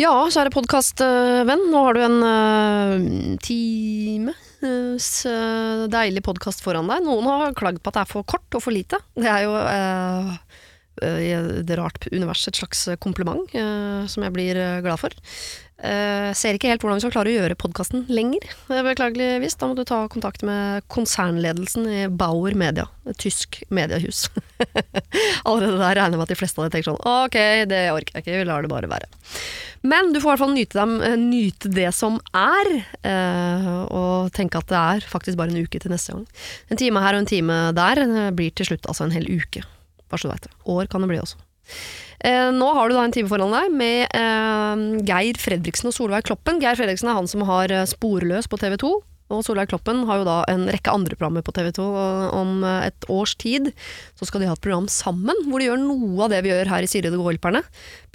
Ja, kjære podkastvenn. Nå har du en uh, time uh, deilig podkast foran deg. Noen har klagd på at det er for kort og for lite. Det er jo uh, i et rart univers et slags kompliment uh, som jeg blir glad for. Uh, ser ikke helt hvordan vi skal klare å gjøre podkasten lenger. Er Beklageligvis. Da må du ta kontakt med konsernledelsen i Bauer Media, et tysk mediehus. Allerede der regner jeg med at de fleste av dere tenker sånn Ok, det orker jeg ikke, vi lar det bare være. Men du får i hvert fall nyte, dem, eh, nyte det som er, uh, og tenke at det er faktisk bare en uke til neste gang. En time her og en time der eh, blir til slutt altså en hel uke. Bare så du vet det. År kan det bli også. Eh, nå har du da en time foran deg med eh, Geir Fredriksen og Solveig Kloppen. Geir Fredriksen er han som har eh, Sporløs på TV 2. Og Solveig Kloppen har jo da en rekke andre programmer på TV 2. Om eh, et års tid så skal de ha et program sammen, hvor de gjør noe av det vi gjør her i Siri og.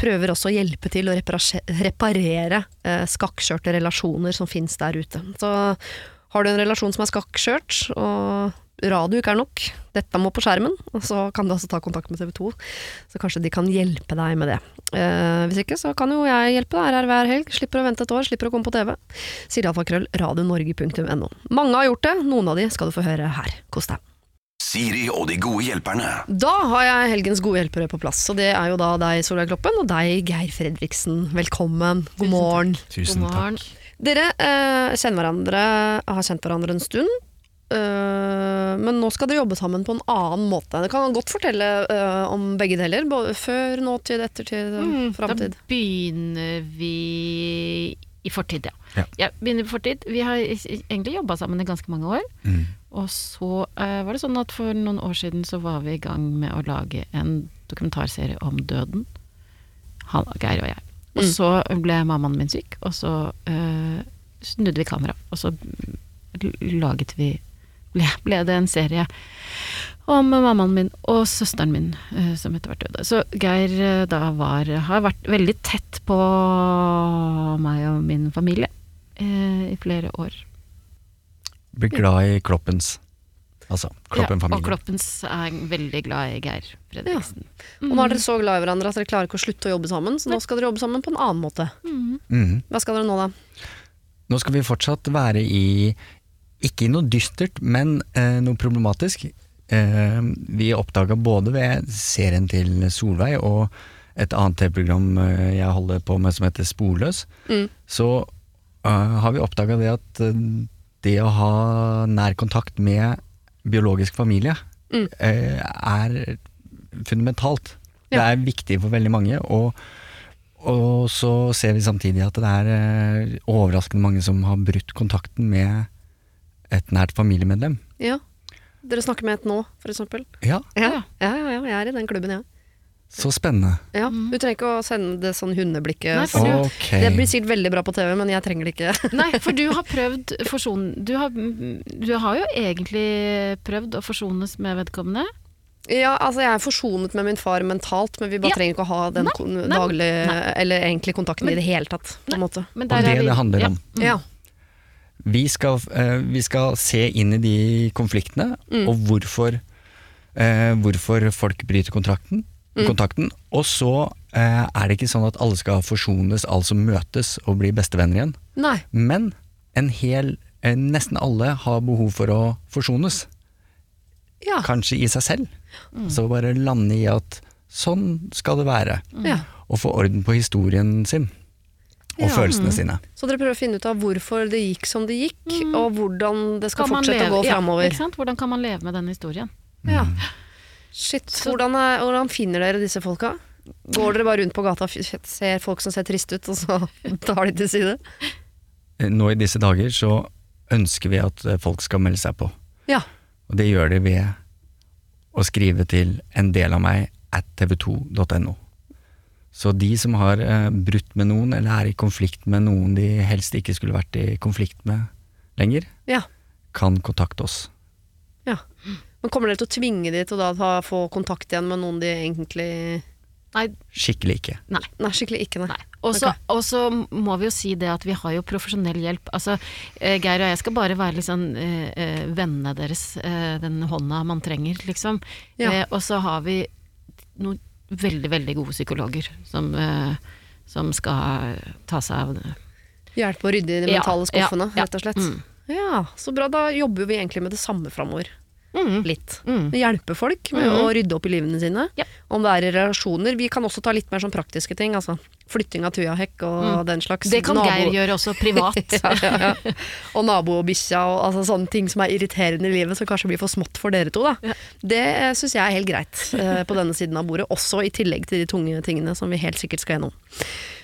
Prøver også å hjelpe til å reparere eh, skakkskjørte relasjoner som fins der ute. Så har du en relasjon som er skakkskjørt, og radio ikke er nok, dette må på skjermen, og så kan du altså ta kontakt med TV 2. Så kanskje de kan hjelpe deg med det. Eh, hvis ikke, så kan jo jeg hjelpe deg her hver helg. Slipper å vente et år, slipper å komme på TV. Sirialfakrøll radionorge.no. Mange har gjort det, noen av de skal du få høre her. Kos deg. Siri og de gode hjelperne. Da har jeg helgens gode hjelpere på plass, og det er jo da deg, Solveig Kloppen, og deg, Geir Fredriksen. Velkommen. God morgen. Tusen God morgen. takk. Dere eh, kjenner hverandre, har kjent hverandre en stund. Eh, men nå skal dere jobbe sammen på en annen måte. Det kan godt fortelle uh, om begge deler. Både før, nåtid, ettertid, Mm, framtid. Da begynner vi i fortid, ja. Ja. ja begynner i fortid. Vi har egentlig jobba sammen i ganske mange år. Mm. Og så uh, var det sånn at for noen år siden så var vi i gang med å lage en dokumentarserie om døden. Han, Geir og jeg. Og Mm. så ble mammaen min syk, og så snudde vi kamera, og så laget vi ble, ble det en serie om mammaen min og søsteren min, eh, som etter hvert døde. Så Geir eh, da var, har vært veldig tett på meg og min familie eh, i flere år. Blir glad i Kloppens. Altså Ja, og Kloppens er veldig glad i Geir Fredriksen. Og nå er dere så glad i hverandre at dere klarer ikke å slutte å jobbe sammen, så nå skal dere jobbe sammen på en annen måte. Mm. -hmm. Hva skal dere nå, da? Nå skal vi fortsatt være i Ikke noe dystert, men eh, noe problematisk. Eh, vi oppdaga både ved serien til Solveig og et annet TV-program eh, jeg holder på med som heter Sporløs, Mm. så eh, har vi oppdaga det at eh, det å ha nær kontakt med biologisk familie Mm. er fundamentalt. Det er viktig for veldig mange. og og så ser vi samtidig at det er overraskende mange som har brutt kontakten med et nært familiemedlem. Ja. Dere snakker med et nå, eksempel. Ja, Ja, ja, ja, ja jeg er i den klubben, jeg. så spennende. Ja. Du trenger ikke å sende det sånn hundeblikket. Nei, for du- Ok. Det blir sikkert veldig bra på TV, men jeg trenger det ikke. Nei, for du har prøvd forson... Du har, du har jo egentlig prøvd å forsones med vedkommende. Ja, altså Jeg er forsonet med min far mentalt, men vi bare Ja. trenger ikke å ha den nei, nei, daglige, nei. eller egentlig kontakten Men- i det hele tatt. på en måte. Men Og det er det det handler ja. om. Mm. Ja. Vi skal, eh, vi skal se inn i de konfliktene, Mm. og hvorfor, eh, hvorfor folk bryter kontrakten, Mm. kontakten. Og så eh, er det ikke sånn at alle skal forsones, altså møtes og bli bestevenner igjen. Nei. Men en hel, nesten alle har behov for å forsones. Ja. Kanskje i seg selv. Så bare lande i at sånn skal det være. ja. Og få orden på historien sin. Og Ja. følelsene sine. Så dere prøver å finne ut av hvorfor det gikk som det gikk, og hvordan det skal fortsette å gå framover. Ja. Hvordan kan man leve med den historien? Ja. Shit. Hvordan, er, hvordan finner dere disse folka? Går dere bare rundt på gata og ser folk som ser triste ut, og så tar de til side? Eh, Nå i disse dager så ønsker vi at eh, folk skal melde seg på. Ja. Og det gjør de ved å skrive til en del av meg at tv2.no. Så de som har eh, brutt med noen, eller er i konflikt med noen de helst ikke skulle vært i konflikt med lenger, ja. kan kontakte oss. ja. Men kommer dere til å tvinge de til å da ta, få kontakt igjen med noen de egentlig Nei, Skikkelig ikke. nei. Nei, skikkelig ikke, nei. Nei. Og så okay. må vi jo si det at vi har jo profesjonell hjelp. Altså, eh, Geir og jeg skal bare være eh, eh, vennene deres, eh, den hånda man trenger, liksom. Ja. Eh, og så har vi noen veldig, veldig gode psykologer som, eh, som skal ta seg av det. Hjelpe å rydde i de mentale skuffene, ja, ja. rett og slett. Mm. Ja, så bra. Da jobber vi egentlig med det samme framover. Mm. Litt. Mm. Hjelpe folk med mm. å rydde opp i livene sine. Ja. Om det er i relasjoner. Vi kan også ta litt mer sånn praktiske ting. Altså flytting av tujahekk og den slags. Mm. Det kan Nabo- Geir gjøre også privat. ja, ja, ja. Og nabo og bikkja og altså, sånne ting som er irriterende i livet, som kanskje blir for smått for dere to. Da. Det uh, syns jeg er helt greit eh, på denne siden av bordet, også i tillegg til de tunge tingene som vi helt sikkert skal gjennom.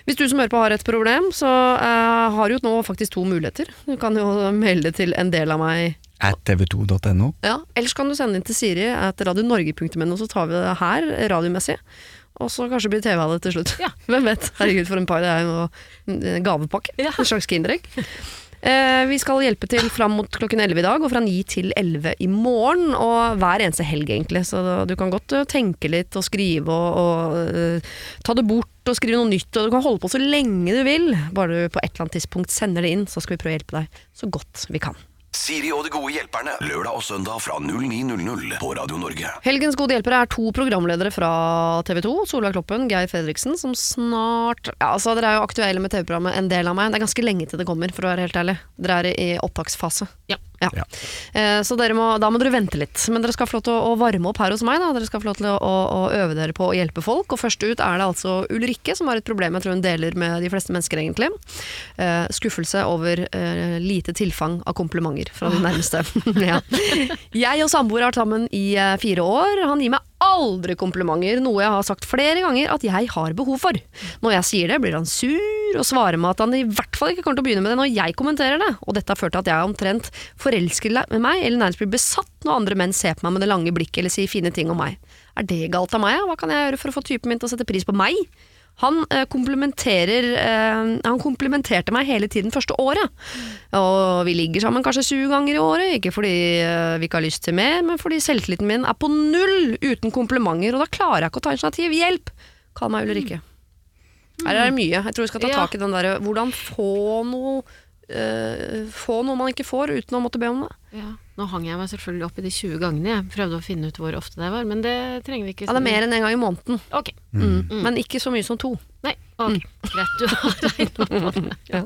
Hvis du som hører på har et problem, så uh, har du jo nå faktisk to muligheter. Du kan jo melde til en del av meg At tv2.no. ja, ellers kan du sende inn til Siri at radionorge.no, så tar vi det her radiomessig. Og så kanskje blir TV av det til slutt. Ja. Hvem vet? Herregud, for en par. Det er jo en gavepakke. Ja. En slags kinderegg. Eh, vi skal hjelpe til fram mot klokken 11 i dag, og fra 9 til 11 i morgen. Og hver eneste helg, egentlig. Så du kan godt eh, tenke litt og skrive og, og uh, ta det bort og skrive noe nytt. Og du kan holde på så lenge du vil. Bare du på et eller annet tidspunkt sender det inn, så skal vi prøve å hjelpe deg så godt vi kan. Siri og de gode hjelperne. Lørdag og søndag fra 09.00 på Radio Norge. Helgens gode hjelpere er to programledere fra TV 2. Solveig Kloppen, Geir Fredriksen, som snart ja, altså Dere er jo aktuelle med TV-programmet En del av meg. Det er ganske lenge til det kommer, for å være helt ærlig. Dere er i opptaksfase. Ja. Ja. Eh, så må, da må dere vente litt. Men dere skal få lov til å, å varme opp her hos meg. Da. Dere skal få lov til å, å, å øve dere på å hjelpe folk. Og først ut er det altså Ulrikke, som har et problem jeg tror hun deler med de fleste mennesker, egentlig. Eh, skuffelse over eh, lite tilfang av komplimenter fra de nærmeste. ja. Jeg og samboer har vært sammen i eh, fire år. Han gir meg aldri komplimenter, noe jeg har sagt flere ganger at jeg har behov for. Når jeg sier det, blir han sur og svarer meg at han i hvert fall ikke kommer til å begynne med det når jeg kommenterer det. Og dette har ført til at jeg omtrent forelsker med meg, eller nærmest blir besatt når andre menn ser på meg med det lange blikket eller sier fine ting om meg. Er det galt av meg? Hva kan jeg gjøre for å få typen min til å sette pris på meg? Han eh, eh, Han komplementerte meg hele tiden første året. Og vi ligger sammen kanskje 20 ganger i året, ikke fordi eh, vi ikke har lyst til mer, men fordi selvtilliten min er på null uten komplimenter, og da klarer jeg ikke å ta initiativ. Hjelp! Kall meg Ulrikke. Her er det mye. Jeg tror vi skal ta tak i den derre hvordan få noe eh, Få noe man ikke får uten å måtte be om det. Ja. Nå hang jeg meg selvfølgelig opp i de 20 gangene. Jeg prøvde å finne ut hvor ofte det var, men det trenger vi ikke. Ja, det er mer enn en gang i måneden. Ok. Mm. Men ikke så mye som to. Nei, ok. Greit, du har regna på det. Ja.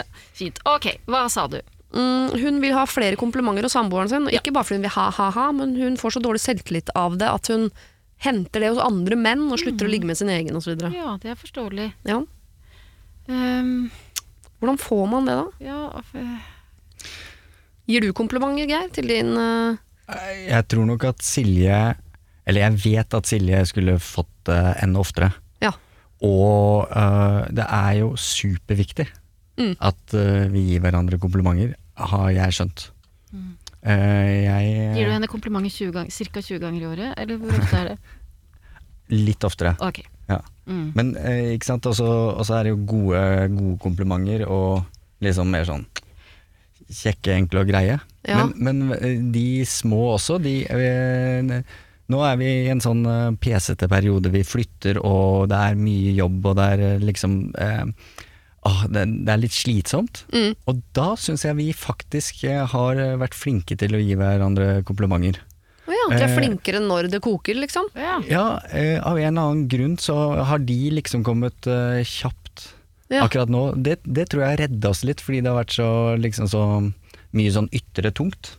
Ja. Fint. Ok, hva sa du? Mm, hun vil ha flere komplimenter hos samboeren sin, ikke bare fordi hun vil ha ha-ha, men hun får så dårlig selvtillit av det at hun henter det hos andre menn og slutter å ligge med sin egen osv. Ja, det er forståelig. Ja. Ehm, Hvordan får man det, da? ja, f- Gir du komplimenter, Geir, til din uh... Jeg tror nok at Silje Eller jeg vet at Silje skulle fått det enda oftere. Ja. Og uh, det er jo superviktig Mm. at øh, vi gir hverandre komplimenter, har jeg skjønt. Eh, jeg Gir du henne komplimenter 20 ca. 20 ganger i året, eller hvor ofte er det? Litt oftere. Ok. Mm. Men eh, ikke sant, og så er det jo gode, gode komplimenter og liksom mer sånn kjekke, enkle og greie. Ja. Men, men eh, de små også, de eh, Nå er vi i en sånn eh, pesete periode, vi flytter og det er mye jobb og det er eh, liksom eh, åh, det, det er litt slitsomt. mm. Og da syns jeg vi faktisk har vært flinke til å gi hverandre komplimenter. Å ja, de er Eh. flinkere når det koker, liksom? Ja. Ja, eh, av en eller annen grunn så har de liksom kommet eh, kjapt Ja. akkurat nå. Det, det tror jeg redda oss litt, fordi det har vært så, liksom, så mye sånn ytre tungt.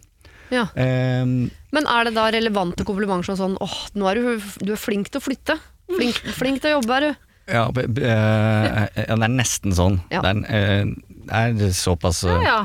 Ja. Um, Men er det da relevante komplimenter som sånn åh, nå er du, du er flink til å flytte. Flink, flink til å jobbe, er du. ja, b- b- eh, ja, det er nesten sånn. Ja. Det, er, det er såpass ja, ja.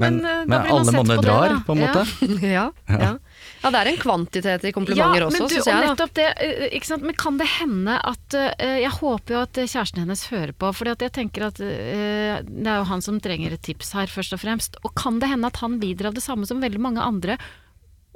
Men, men, men alle monner drar, på en Ja. måte. ja, ja. Ja, det er en kvantitet i komplimenter også, men syns jeg. Og nettopp det, eh, ikke sant? Men kan det hende at eh, Jeg håper jo at kjæresten hennes hører på, for jeg tenker at eh, det er jo han som trenger et tips her, først og fremst. Og kan det hende at han lider av det samme som veldig mange andre,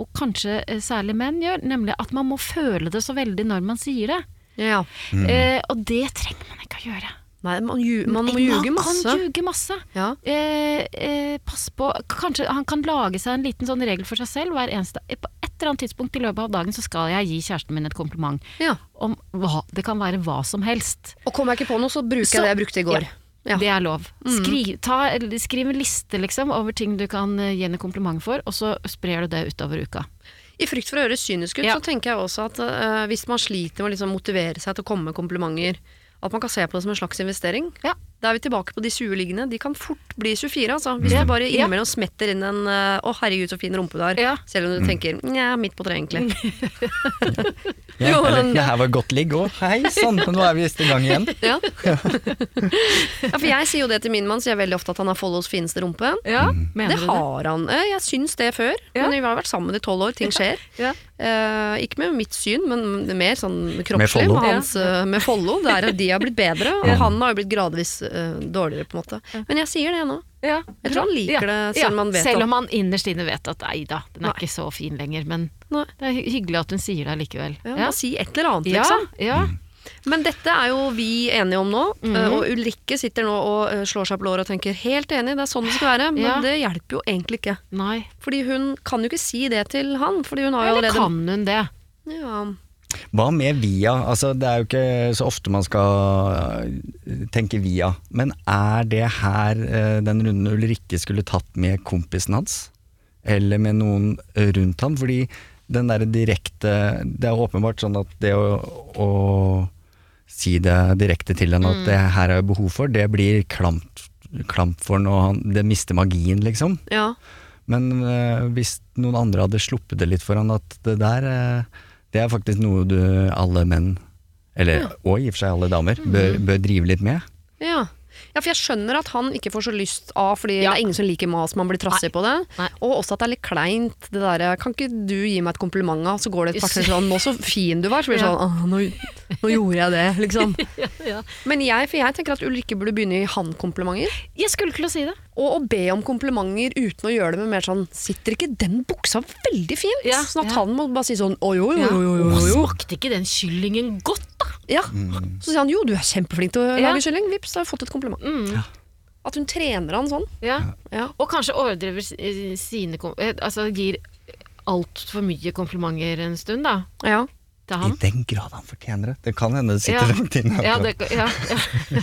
og kanskje eh, særlig menn gjør, nemlig at man må føle det så veldig når man sier det. Ja. Mm. Eh, og det trenger man ikke å gjøre. Nei, man, ju, man må ljuge masse. kan ljuge masse. Ja. Eh, eh, pass på Kanskje han kan lage seg en liten sånn regel for seg selv eneste På et eller annet tidspunkt i løpet av dagen så skal jeg gi kjæresten min et kompliment. ja. Om hva, det kan være hva som helst. Og kommer jeg ikke på noe, så bruker Så- jeg det jeg brukte i går. Ja. Det er lov. Skriv, ta, skriv en liste liksom, over ting du kan eh, gi henne kompliment for, og så sprer du det utover uka. I frykt for å høres kynisk ut, Ja. så tenker jeg også at uh, hvis man sliter med å liksom motivere seg til å komme med komplimenter, At man kan se på det som en slags investering. Ja. Da er vi tilbake på de 20 liggende. De kan fort bli 24, altså. Hvis du bare innimellom smetter inn en eh, 'Å, herregud, så fin rumpe du har'. Ja. Selv om du tenker 'nja, midt på treet', egentlig. Ja, eller, det her var godt ligg. òg. hei sann, nå er vi visst i gang igjen. Ja. ja, for jeg sier jo det til min mann, så jeg veldig ofte at han har Follos fineste rumpe. Ja, Mm. mener Det du har han. Eh, Jeg syns det før, Ja. men vi har vært sammen i tolv år, ting skjer. Ja. Uh, ikke med mitt syn, men mer sånn Med kroppslig. Follo. Med, hans, eh, med Follo. Det er at de har blitt bedre, og han har jo blitt gradvis eh, dårligere, på en måte. Men jeg sier det nå. Ja. Jeg tror han liker det, selv om han vet Selv om han innerst inne vet at nei da, den er Nei. ikke så fin lenger. Men Nei. det er hyggelig at hun sier det likevel. Ja, Ja, si et eller annet, liksom. ja. Men dette er jo vi enige om nå, mm -hmm. og Ulrikke sitter nå og eh, slår seg på låret og tenker helt enig, det er sånn det skal være, men Ja. det hjelper jo egentlig ikke. Nei. Fordi hun kan jo ikke si det til han, fordi hun har jo Eller allerede kan hun det? ja. Hva med via? Altså, det er jo ikke så ofte man skal øh, tenke via. Men er det her øh, den runden Ulrikke skulle tatt med kompisen hans? Eller med noen rundt han? Fordi den derre direkte Det er åpenbart sånn at det å, å si det direkte til henne at det her er jeg behov for, det blir klamt, klamt for ham, og han, det mister magien, liksom. ja. Men øh, hvis noen andre hadde sluppet det litt for han at det der øh, Det er faktisk noe du alle menn, eller og i og for seg alle damer, bør, bør drive litt med. Ja. Ja, for jeg skjønner at han ikke får så lyst av, fordi Ja. det er ingen som liker mas, man blir trassig på det. Nei. Og også at det er litt kleint, det derre Kan ikke du gi meg et kompliment? Så går det et kvarter sånn Nå så fin du var. Så blir det sånn nå, nå gjorde jeg det, liksom. Men jeg, for jeg tenker at Ulrikke burde begynne å gi han komplimenter. Jeg skulle til å si det. Og å be om komplimenter uten å gjøre det med mer sånn Sitter ikke den buksa veldig fint? Ja, sånn at han må bare si sånn Å jo, jo, jo, jo, jo, jo. Smakte ikke den kyllingen godt, da? Ja. Så sier han jo, du er kjempeflink til å Ja. lage kylling. Vips, da har jeg fått et kompliment. Mm. At hun trener han sånn. Ja. Ja. Og kanskje overdriver sine eh, Altså gir altfor mye komplimenter en stund, da. ja. Til I den grad han fortjener det. Det kan hende det sitter Ja. langt inne. Ja, ja, ja.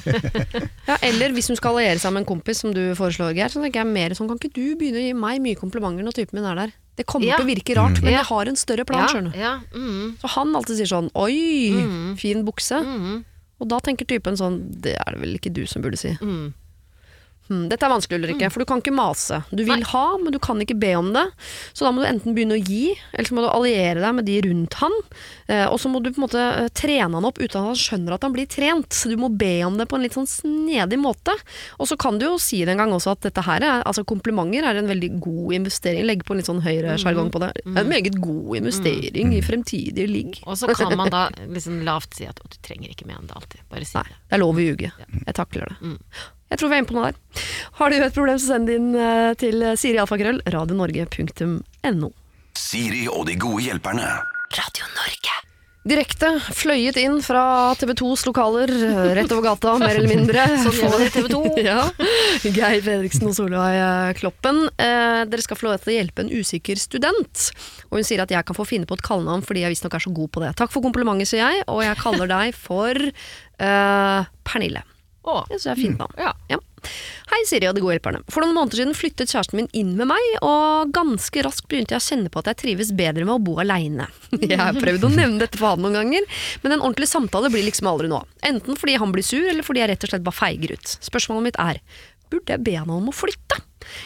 Ja, eller hvis hun skal alliere seg med en kompis, som du foreslår, Geir, så tenker jeg mer sånn Kan ikke du begynne å gi meg mye komplimenter når typen min er der? Det kommer Ja. til å virke rart, men Ja. jeg har en større plan, skjønner du. ja, mm, Så han alltid sier sånn Oi, Mm. fin bukse. mm, Og da tenker typen sånn Det er det vel ikke du som burde si. mm. Hm, dette er vanskelig, Ulrikke, for du kan ikke mase. Du vil Nei. ha, men du kan ikke be om det. Så da må du enten begynne å gi, eller så må du alliere deg med de rundt han. Eh, og så må du på en måte eh, trene han opp uten at han skjønner at han blir trent. Så du må be om det på en litt sånn snedig måte. Og så kan du jo si det en gang også at dette her er, altså komplimenter er en veldig god investering. Legg på en litt sånn høyere sjargong på det. En meget god investering i fremtidige ligg. Og så kan man da liksom lavt si at du trenger ikke mene det alltid. Bare si Nei, det. det er lov å ljuge. Jeg takler det. Jeg tror vi er inne på noe der. Har du et problem, så send det inn eh, til Siri Alfakrøll, radionorge.no. Siri og de gode hjelperne. Radio Norge. Direkte fløyet inn fra TV 2s lokaler, eh, rett over gata, mer eller mindre. Sånn gjør det TV 2. ja. Geir Fredriksen og Solveig eh, Kloppen. Eh, dere skal få lov til å hjelpe en usikker student. Og hun sier at jeg kan få finne på et kallenavn fordi jeg visstnok er så god på det. Takk for komplimentet, sier jeg, og jeg kaller deg for eh, Pernille. Å, Jeg synes jeg er fint navn. ja. Ja. Hei Siri og de gode hjelperne. For noen måneder siden flyttet kjæresten min inn med meg, og ganske raskt begynte jeg å kjenne på at jeg trives bedre med å bo aleine. Jeg har prøvd å nevne dette for han noen ganger, men en ordentlig samtale blir liksom aldri noe av. Enten fordi han blir sur, eller fordi jeg rett og slett bare feiger ut. Spørsmålet mitt er, burde jeg be henne om å flytte?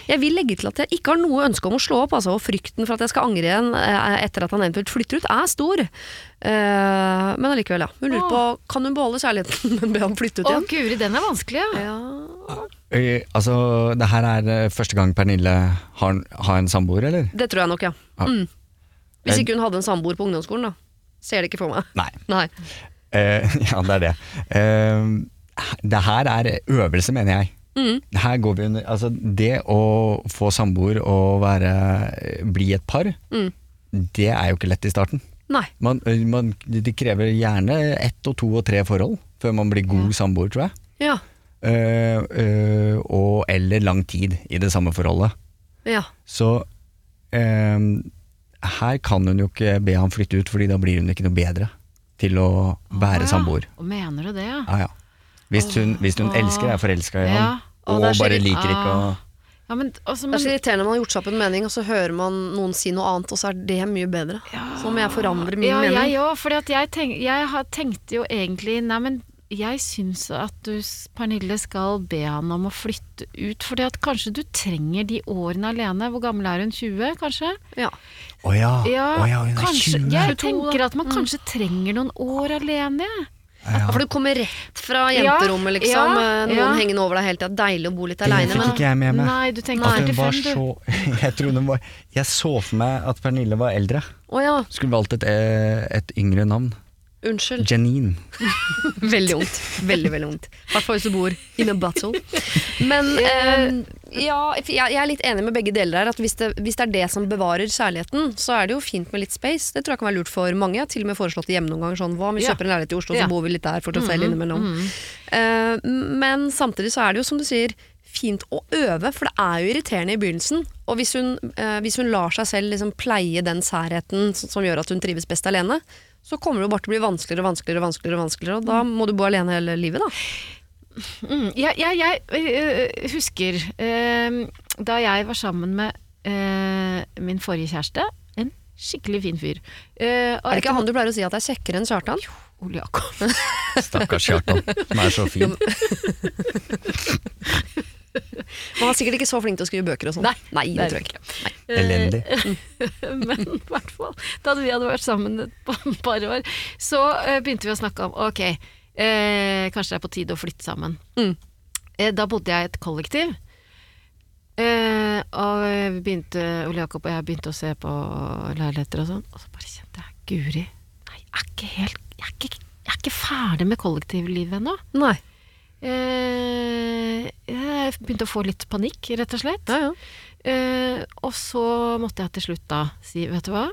Jeg vil legge til at jeg ikke har noe ønske om å slå opp, altså, og frykten for at jeg skal angre igjen eh, etter at han eventuelt flytter ut, er stor. Eh, men allikevel, ja. Hun lurer på, kan hun beholde kjærligheten, men be ham flytte ut igjen. Å guri, den er vanskelig, ja. Ja, Eh, Altså, det her er eh, første gang Pernille har, har en samboer, eller? Det tror jeg nok, ja. Ja. Mm. Hvis ikke hun hadde en samboer på ungdomsskolen, da. Ser det ikke for meg. Nei. Nei. Uh, ja, det er det. Uh, det her er øvelse, mener jeg. Mm. Her går vi under Altså, det å få samboer og være, bli et par, Mm. det er jo ikke lett i starten. Nei. Man, man, det krever gjerne ett og to og tre forhold før man blir god samboer, tror jeg. Ja. Uh, uh, og, eller lang tid i det samme forholdet. Ja. Så eh, her kan hun jo ikke be han flytte ut, Fordi da blir hun ikke noe bedre til å være ah, ja. samboer. Og mener du det, ja? Ja, ja. Hvis hun, hvis hun elsker, er forelska i ham, og er bare liker ikke å Ja, men, altså, Det er så irriterende når man har gjort seg opp en mening, og så hører man noen si noe annet, og så er det mye bedre. Så må jeg forandre min ja, mening. jeg òg, for jeg, tenk, jeg har tenkte jo egentlig Nei, men jeg syns at du, Pernille, skal be han om å flytte ut. Fordi at kanskje du trenger de årene alene. Hvor gammel er hun? 20, kanskje? Ja. Å oh, Ja, Oh, ja, hun er kanskje. 20. Jeg tenker at man kanskje trenger noen år alene. Ja. For du kommer rett fra jenterommet, liksom. ja, ja. noen ja. hengende over deg hele tida. Deilig å bo litt Det fikk ikke jeg med meg. Nei, du tenker At hun var 45, så Jeg trodde hun var Jeg så for meg at Pernille var eldre. Oh, ja, Skulle valgt et, eh, et yngre navn. Unnskyld. Janine. Veldig vondt. Veldig, veldig vondt. I hvert fall hvis du bor in a battle. Men eh, ja, jeg er litt enig med begge deler her. At hvis det, hvis det er det som bevarer kjærligheten, så er det jo fint med litt space. Det tror jeg kan være lurt for mange. Jeg har til og med foreslått det hjemme noen ganger. Sånn, hva om vi kjøper en leilighet i Oslo, så bor vi litt der for oss selv innimellom. Eh, men samtidig så er det jo, som du sier, fint å øve, for det er jo irriterende i begynnelsen. Og hvis hun, eh, hvis hun lar seg selv liksom pleie den særheten som, som gjør at hun trives best alene, så kommer det bare til å bli vanskeligere og vanskeligere, vanskeligere, vanskeligere, og da må du bo alene hele livet, da. Mm, jeg, jeg, jeg øh, husker eh, da jeg var sammen med eh, min forrige kjæreste, en skikkelig fin fyr. Eh, og Er det ikke han du pleier å si at er kjekkere enn Kjartan? Jo, Ole Jakob. Stakkars Kjartan, som er så fin. Han er sikkert ikke så flink til å skrive bøker og sånn. Nei, det tror jeg ikke. Nei. Elendig. Men i hvert fall, da vi hadde vært sammen et par år, så eh, begynte vi å snakke om ok, eh, kanskje det er på tide å flytte sammen. Mm. Eh, da bodde jeg i et kollektiv. Eh, og vi begynte, Ole Jakob og jeg begynte å se på leiligheter og sånn, og så bare kjente jeg Guri, nei, jeg er ikke helt Jeg er ikke, jeg er ikke ferdig med kollektivlivet ennå. Nei. Eh, jeg begynte å få litt panikk, rett og slett. Ja, ja. Eh, og så måtte jeg til slutt da si, vet du hva?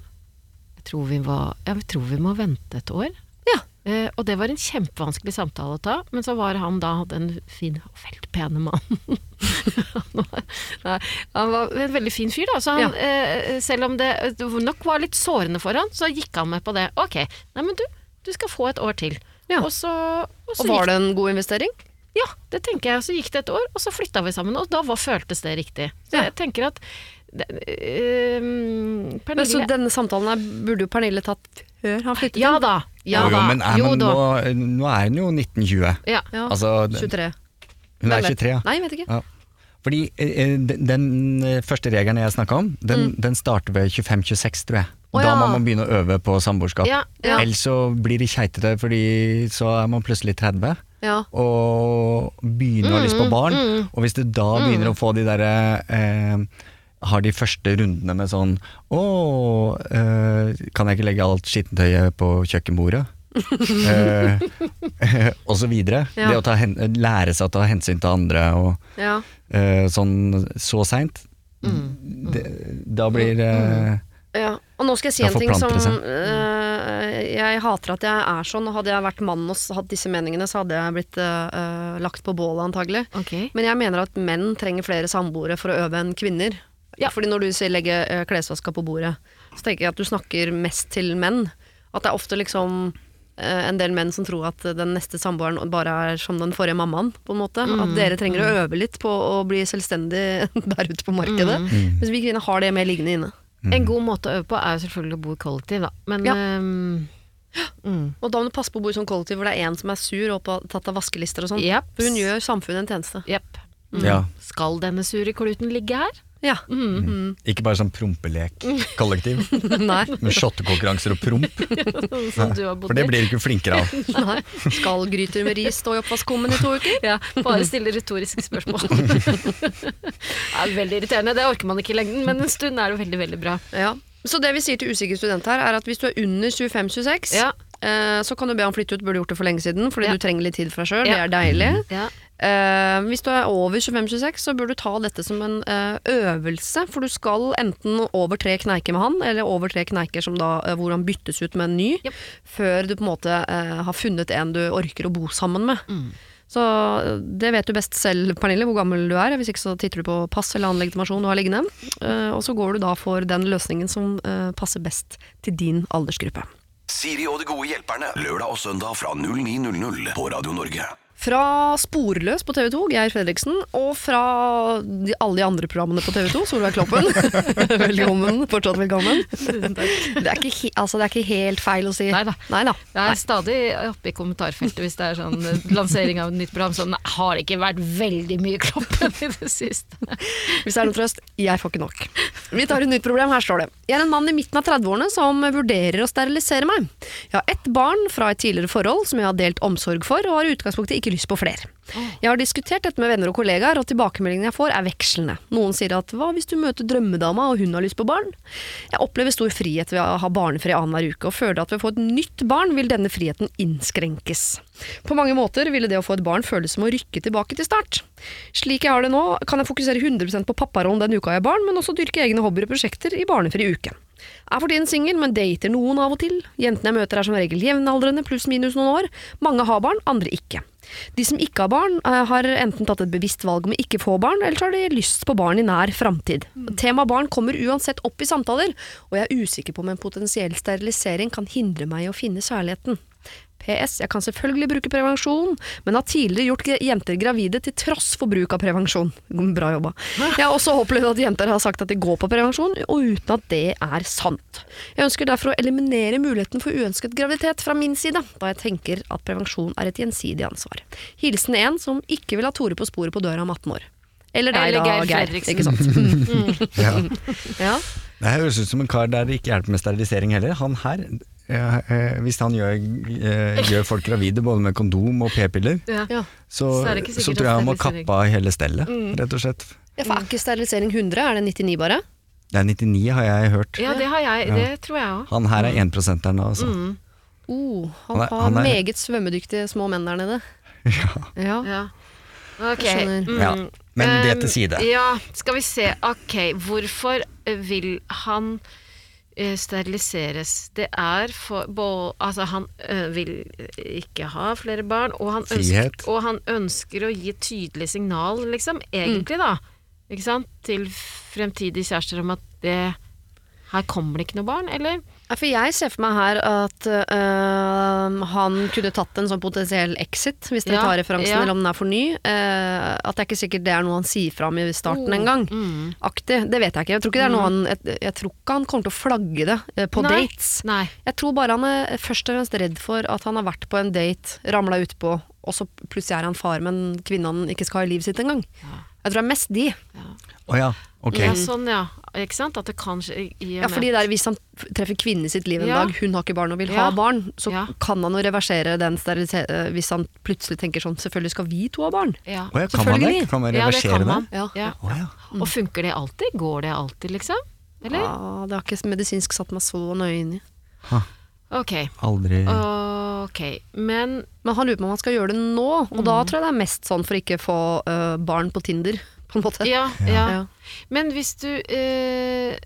Jeg tror vi, var, jeg tror vi må vente et år. Ja. Eh, og det var en kjempevanskelig samtale å ta, men så var han da den fin og veldig pene mannen. han, var, nei, han var en veldig fin fyr, da. Så han, eh, selv om det det nok var litt sårende for han, så gikk han med på det. Ok, nei men du, du skal få et år til. Ja. Og så, og så Og var gikk det en god investering? Ja, det tenker jeg. Så gikk det et år, og så flytta vi sammen, og da var, føltes det riktig. Så Ja. jeg tenker at det, Men Pernille så denne samtalen her burde jo Pernille tatt før han flyttet Ja da. Ja jo, jo, da. men er jo men da. nå, nå er hun jo 1920. Ja. Ja, Altså, 23. hun er 23, ja. Nei, jeg vet ikke. Ja. Fordi eh, den, den eh, første regelen jeg snakka om, den, den starter ved 25-26, tror jeg. Mm. Da må man begynne å øve på samboerskap. Ja, ja. Ellers så blir det keitete, fordi så er man plutselig 30 Ja. og begynner å ha lyst Mm, på barn. Og hvis du da begynner å få de derre eh, Har de første rundene med sånn Å, eh, kan jeg ikke legge alt skittentøyet på kjøkkenbordet? eh, og så videre. Ja. Det å ta hen, lære seg å ta hensyn til andre og ja. eh, sånn så seint. Mm. Da blir eh, Ja, og nå skal jeg si en ting som øh, Jeg hater at jeg er sånn, og hadde jeg vært mann og hatt disse meningene, så hadde jeg blitt øh, lagt på bålet antagelig. Okay. Men jeg mener at menn trenger flere samboere for å øve enn kvinner. Ja. Fordi når du sier legge øh, klesvaska på bordet, så tenker jeg at du snakker mest til menn. At det er ofte liksom en del menn som tror at den neste samboeren bare er som den forrige mammaen, på en måte. At dere trenger å øve litt på å bli selvstendig der ute på markedet. Mens vi kvinner har det mer liggende inne. En god måte å øve på er jo selvfølgelig å bo i kollektiv, da. Men Ja. um, mm. Og da må du passe på å bo i sånn kollektiv hvor det er en som er sur og opptatt av vaskelister og sånn. Yep. Hun gjør samfunnet en tjeneste. Yep. Mm. Ja. Skal denne sure kluten ligge her? Ja. Ikke bare sånn prompelek-kollektiv, men shottekonkurranser og promp. For det blir du ikke flinkere av. Nei. Skal gryter med ris stå i oppvaskkummen i to uker? Ja, bare stille retoriske spørsmål. det er veldig irriterende. Det orker man ikke i lengden, men en stund er det veldig, veldig bra. Ja. Så det vi sier til usikker student her, er at hvis du er under 25-26, Ja. eh, så kan du be han flytte ut. Burde gjort det for lenge siden, fordi Ja. du trenger litt tid for deg sjøl. Ja. Det er deilig. Ja. Eh, hvis du er over 25-26, så bør du ta dette som en uh, øvelse. For du skal enten over tre kneiker med han, eller over tre kneiker som da, uh, hvor han byttes ut med en ny, yep. før du på en måte har funnet en du orker å bo sammen med. Så eh, det vet du best selv, Pernille, hvor gammel du er. Hvis ikke så titter du på pass eller annen legitimasjon du har liggende. Eh, og så går du da for den løsningen som passer best til din aldersgruppe. Siri og de gode hjelperne. Lørdag og søndag fra 09.00 på Radio Norge. Fra Sporløs på TV 2, Geir Fredriksen, og fra de, alle de andre programmene på TV 2, Solveig Kloppen. velkommen, fortsatt velkommen. Det er, ikke, altså, det er ikke helt feil å si. Neida. Neida. Jeg er stadig oppe i kommentarfeltet hvis det er sånn eh, lansering av et nytt program. Sånn har det ikke vært veldig mye Kloppen i det siste. Hvis det er noe trøst, jeg får ikke nok. Vi tar et nytt problem, her står det. Jeg er en mann i midten av 30-årene som vurderer å sterilisere meg. Jeg har ett barn fra et tidligere forhold som jeg har delt omsorg for, og har i utgangspunktet ikke lyst på flere. Jeg har diskutert dette med venner og kollegaer, og tilbakemeldingene jeg får er vekslende. Noen sier at hva hvis du møter drømmedama og hun har lyst på barn? Jeg opplever stor frihet ved å ha barnefri annenhver uke, og føler at ved å få et nytt barn vil denne friheten innskrenkes. På mange måter ville det å få et barn føles som å rykke tilbake til start. Slik jeg har det nå, kan jeg fokusere 100% på papparollen den uka jeg har barn, men også dyrke egne hobbyer og prosjekter i barnefri uke. Er for tiden singel, men dater noen av og til. Jentene jeg møter er som regel jevnaldrende, pluss minus noen år. Mange har barn, andre ikke. De som ikke har barn, eh, har enten tatt et bevisst valg om å ikke få barn, eller så har de lyst på barn i nær framtid. Temaet barn kommer uansett opp i samtaler, og jeg er usikker på om en potensiell sterilisering kan hindre meg i å finne kjærligheten. PS. Jeg kan selvfølgelig bruke prevensjon, men har tidligere gjort jenter gravide til tross for bruk av prevensjon. Bra jobba. Jeg har også opplevd at jenter har sagt at de går på prevensjon, og uten at det er sant. Jeg ønsker derfor å eliminere muligheten for uønsket graviditet fra min side, da jeg tenker at prevensjon er et gjensidig ansvar. Hilsen en som ikke vil ha Tore på sporet på døra om 18 år. Eller deg Eller da, Geir Geir. Fredriksen. Ikke sant? Ja. Ja. Det høres ut som en kar der det ikke hjelper med sterilisering heller. Han her, hvis han gjør, eh, gjør folk gravide både med kondom og p-piller, Ja. Så, Så så tror jeg han må kappe av hele stellet, rett og slett. Ja, for er ikke sterilisering 100? Er det 99 bare? Det er 99 har jeg hørt. ja, det har jeg. Ja. Det tror jeg òg. Han her er 1 nå, altså. Mm. Oh, han, Han er- har han er- meget svømmedyktige små menn der nede. Ja. Ja. Ok. Mm. Ja, men det til Um, side. Ja, skal vi se. Ok, hvorfor eh, vil han eh, steriliseres? Det er for bo, Altså, han eh, vil ikke ha flere barn, og han, ønsker, og han ønsker å gi tydelig signal, liksom, egentlig, da. Ikke sant? Til fremtidige kjærester om at det Her kommer det ikke noe barn, eller? For jeg ser for meg her at øh, han kunne tatt en sånn potensiell exit, hvis dere Ja, tar referansen, ja. eller om den er for ny. Øh, at det er ikke sikkert det er noe han sier fra om i starten Oh, engang. mm. Aktig. Det vet jeg ikke. Jeg tror ikke det er noe han jeg, jeg tror ikke han kommer til å flagge det eh, på Nei. dates. Nei. Jeg tror bare han er først og fremst redd for at han har vært på en date, ramla utpå, og så plutselig er han far med en kvinne han ikke skal ha i livet sitt engang. Jeg tror det er mest de. Å ja, ok. Ja, sånn, ja. Ikke sant? At det kan skje i og Ja, fordi det er, Hvis han treffer kvinnen i sitt liv en Ja. dag, hun har ikke barn og vil Ja. ha barn, så Ja. kan han jo reversere den sterilise- eh, hvis han plutselig tenker sånn Selvfølgelig skal vi to ha barn. ja. Oh, ja, kan man det? Kan man Ja, det reversere kan det? man. Ja. Ja. Å ja. Og funker det alltid? Går det alltid, liksom? Eller? Ja, det har ikke medisinsk satt meg så nøye inn i. Ok. Aldri Ok, men Men han lurer på om han skal gjøre det nå, og Mm. da tror jeg det er mest sånn for ikke å få uh, barn på Tinder, på en måte. Ja, ja. Ja. Men hvis du eh,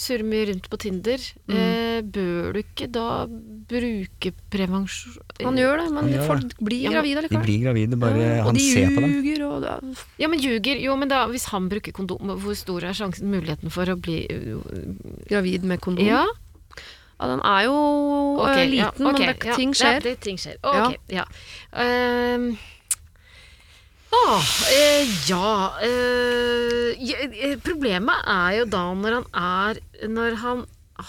surrer mye rundt på Tinder, Mm. eh, bør du ikke da bruke prevensjon Han gjør det, men gjør folk blir Ja, men- gravide De blir gravide, bare Ja, han ser på dem. ljuger, og det er- Ja, men ljuger. Jo, men da, hvis han bruker kondom, hvor stor er sjansen, muligheten for å bli uh, gravid med kondom. Ja? Ja, den er jo okay, liten, ja, liten, men det, ja, ting Ja, skjer. det, ting skjer. Okay, ja. Ehm, Åh, eh, ja, eh, eh, Problemet er jo da når han er Når han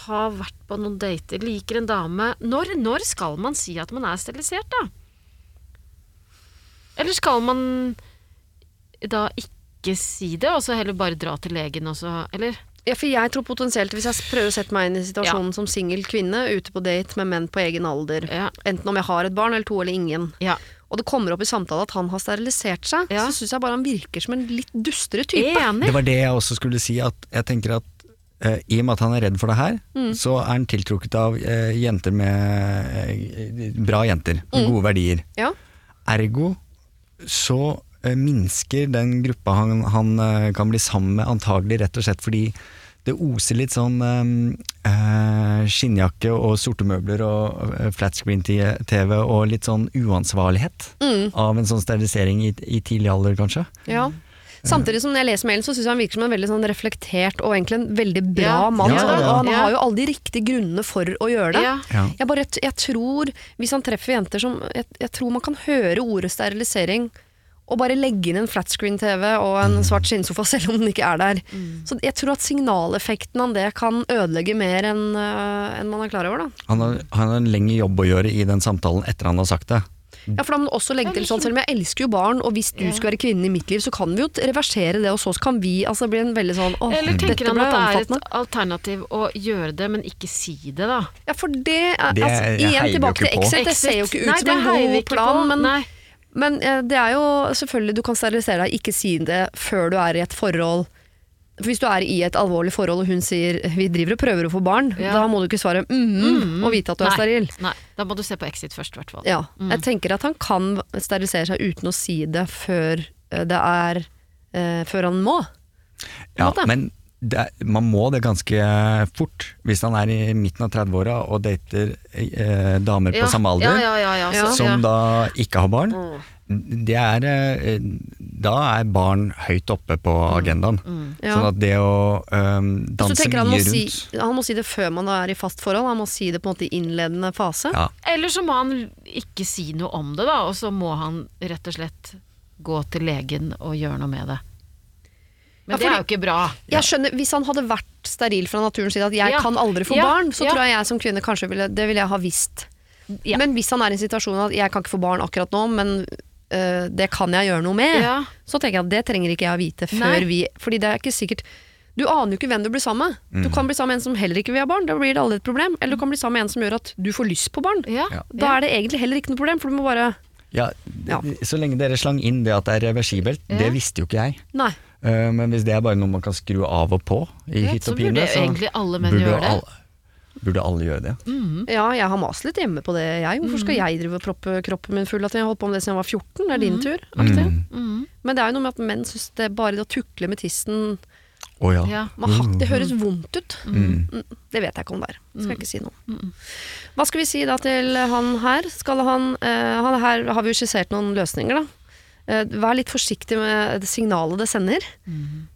har vært på noen dater, liker en dame Når, når skal man si at man er sterilisert, da? Eller skal man da ikke si det, og så heller bare dra til legen og så Eller? Ja, for jeg tror potensielt, hvis jeg prøver å sette meg inn i situasjonen som singel kvinne, ute på date med menn på egen alder, Ja. enten om jeg har et barn eller to eller ingen, Ja. Og det kommer opp i samtale at han har sterilisert seg, Ja. så syns jeg bare han virker som en litt dustere type. Enig. Det var det jeg også skulle si, at jeg tenker at eh, i og med at han er redd for det her, Mm. så er han tiltrukket av eh, jenter med eh, bra jenter, med Mm. gode verdier. Ja. Ergo så eh, minsker den gruppa han, han eh, kan bli sammen med, antagelig rett og slett fordi det oser litt sånn eh, eh, skinnjakke og sorte møbler og eh, flat screen-TV og litt sånn uansvarlighet Mm. av en sånn sterilisering i, i tidlig alder, kanskje. Ja. Samtidig som når jeg leser mailen, så syns jeg han virker som en veldig sånn reflektert og egentlig en veldig bra Ja. mann. Ja. Og han har jo alle de riktige grunnene for å gjøre det. Ja. Ja. Jeg, bare, jeg tror, hvis han treffer jenter som Jeg, jeg tror man kan høre ordet sterilisering og bare legge inn en flatscreen-TV og en svart skinnsofa selv om den ikke er der. Så jeg tror at signaleffekten av det kan ødelegge mer enn uh, en man er klar over. da. Han har, han har en lengre jobb å gjøre i den samtalen etter han har sagt det. Ja, for da må du også legge til sånn, Selv om jeg elsker jo barn, og hvis du Ja. skulle være kvinnen i mitt liv, så kan vi jo reversere det, og så kan vi altså Det blir en veldig sånn åh, Eller tenker han at det er et alternativ å gjøre det, men ikke si det, da? Ja, for det, er- Det altså, heier Igjen tilbake til. Exit. Det ser jo ikke ut Nei, som en god plan, men, Nei. Men eh, det er jo selvfølgelig Du kan sterilisere deg, ikke si det før du er i et forhold. For Hvis du er i et alvorlig forhold og hun sier 'vi driver og prøver å få barn', Ja. da må du ikke svare mm, mm, og vite at du er steril. Nei, da må du se på Exit først, i hvert fall. Ja. Jeg tenker at han kan sterilisere seg uten å si det før eh, det er eh, Før han må. Ja, men er, man må det ganske fort. Hvis han er i midten av 30-åra og dater eh, damer på samme alder, Ja, ja, ja, ja, Ja. så- som ja. da ikke har barn, Mm. det er, eh, da er barn høyt oppe på agendaen. Mm. Ja. Sånn at det å um, danse mye rundt si, han må si det før man er i fast forhold, han må si det på en måte i innledende fase. ja, Eller så må han ikke si noe om det, da, og så må han rett og slett gå til legen og gjøre noe med det. Men Ja, det er jo ikke bra. Jeg skjønner, Hvis han hadde vært steril fra naturens side, at jeg Ja. kan aldri få Ja. barn, så Ja. tror jeg jeg som kvinne kanskje ville Det ville jeg ha visst. Ja. Men hvis han er i en situasjon at jeg kan ikke få barn akkurat nå, men øh, det kan jeg gjøre noe med, Ja. så tenker jeg at det trenger ikke jeg å vite før Nei. vi Fordi det er ikke sikkert Du aner jo ikke hvem du blir sammen med. Du kan bli sammen med en som heller ikke vil ha barn, da blir det aldri et problem. Eller du kan bli sammen med en som gjør at du får lyst på barn. Da er det egentlig heller ikke noe problem, for du må bare ja, Ja. Så lenge dere slang inn det at det er reversibelt, Ja. det visste jo ikke jeg. Nei. Uh, men hvis det er bare noe man kan skru av og på i Ja, hytt så og pine, burde egentlig alle menn burde gjøre det. alle- Burde alle gjøre det? Ja, jeg har mast litt hjemme på det, jeg. Hvorfor skal jeg drive og proppe kroppen min full? At jeg har holdt på med det siden jeg var 14, det er din tur. aktig. Mm. Men det er jo noe med at menn syns det er bare det å tukle med tissen oh, ja. Ja. man har, Det høres vondt ut. Mm. Mm, Det vet jeg ikke om det er. Skal jeg ikke si noe. Hva skal vi si da til han her? Skal han, eh, han Her har vi jo skissert noen løsninger, da. Eh, vær litt forsiktig med det signalet det sender.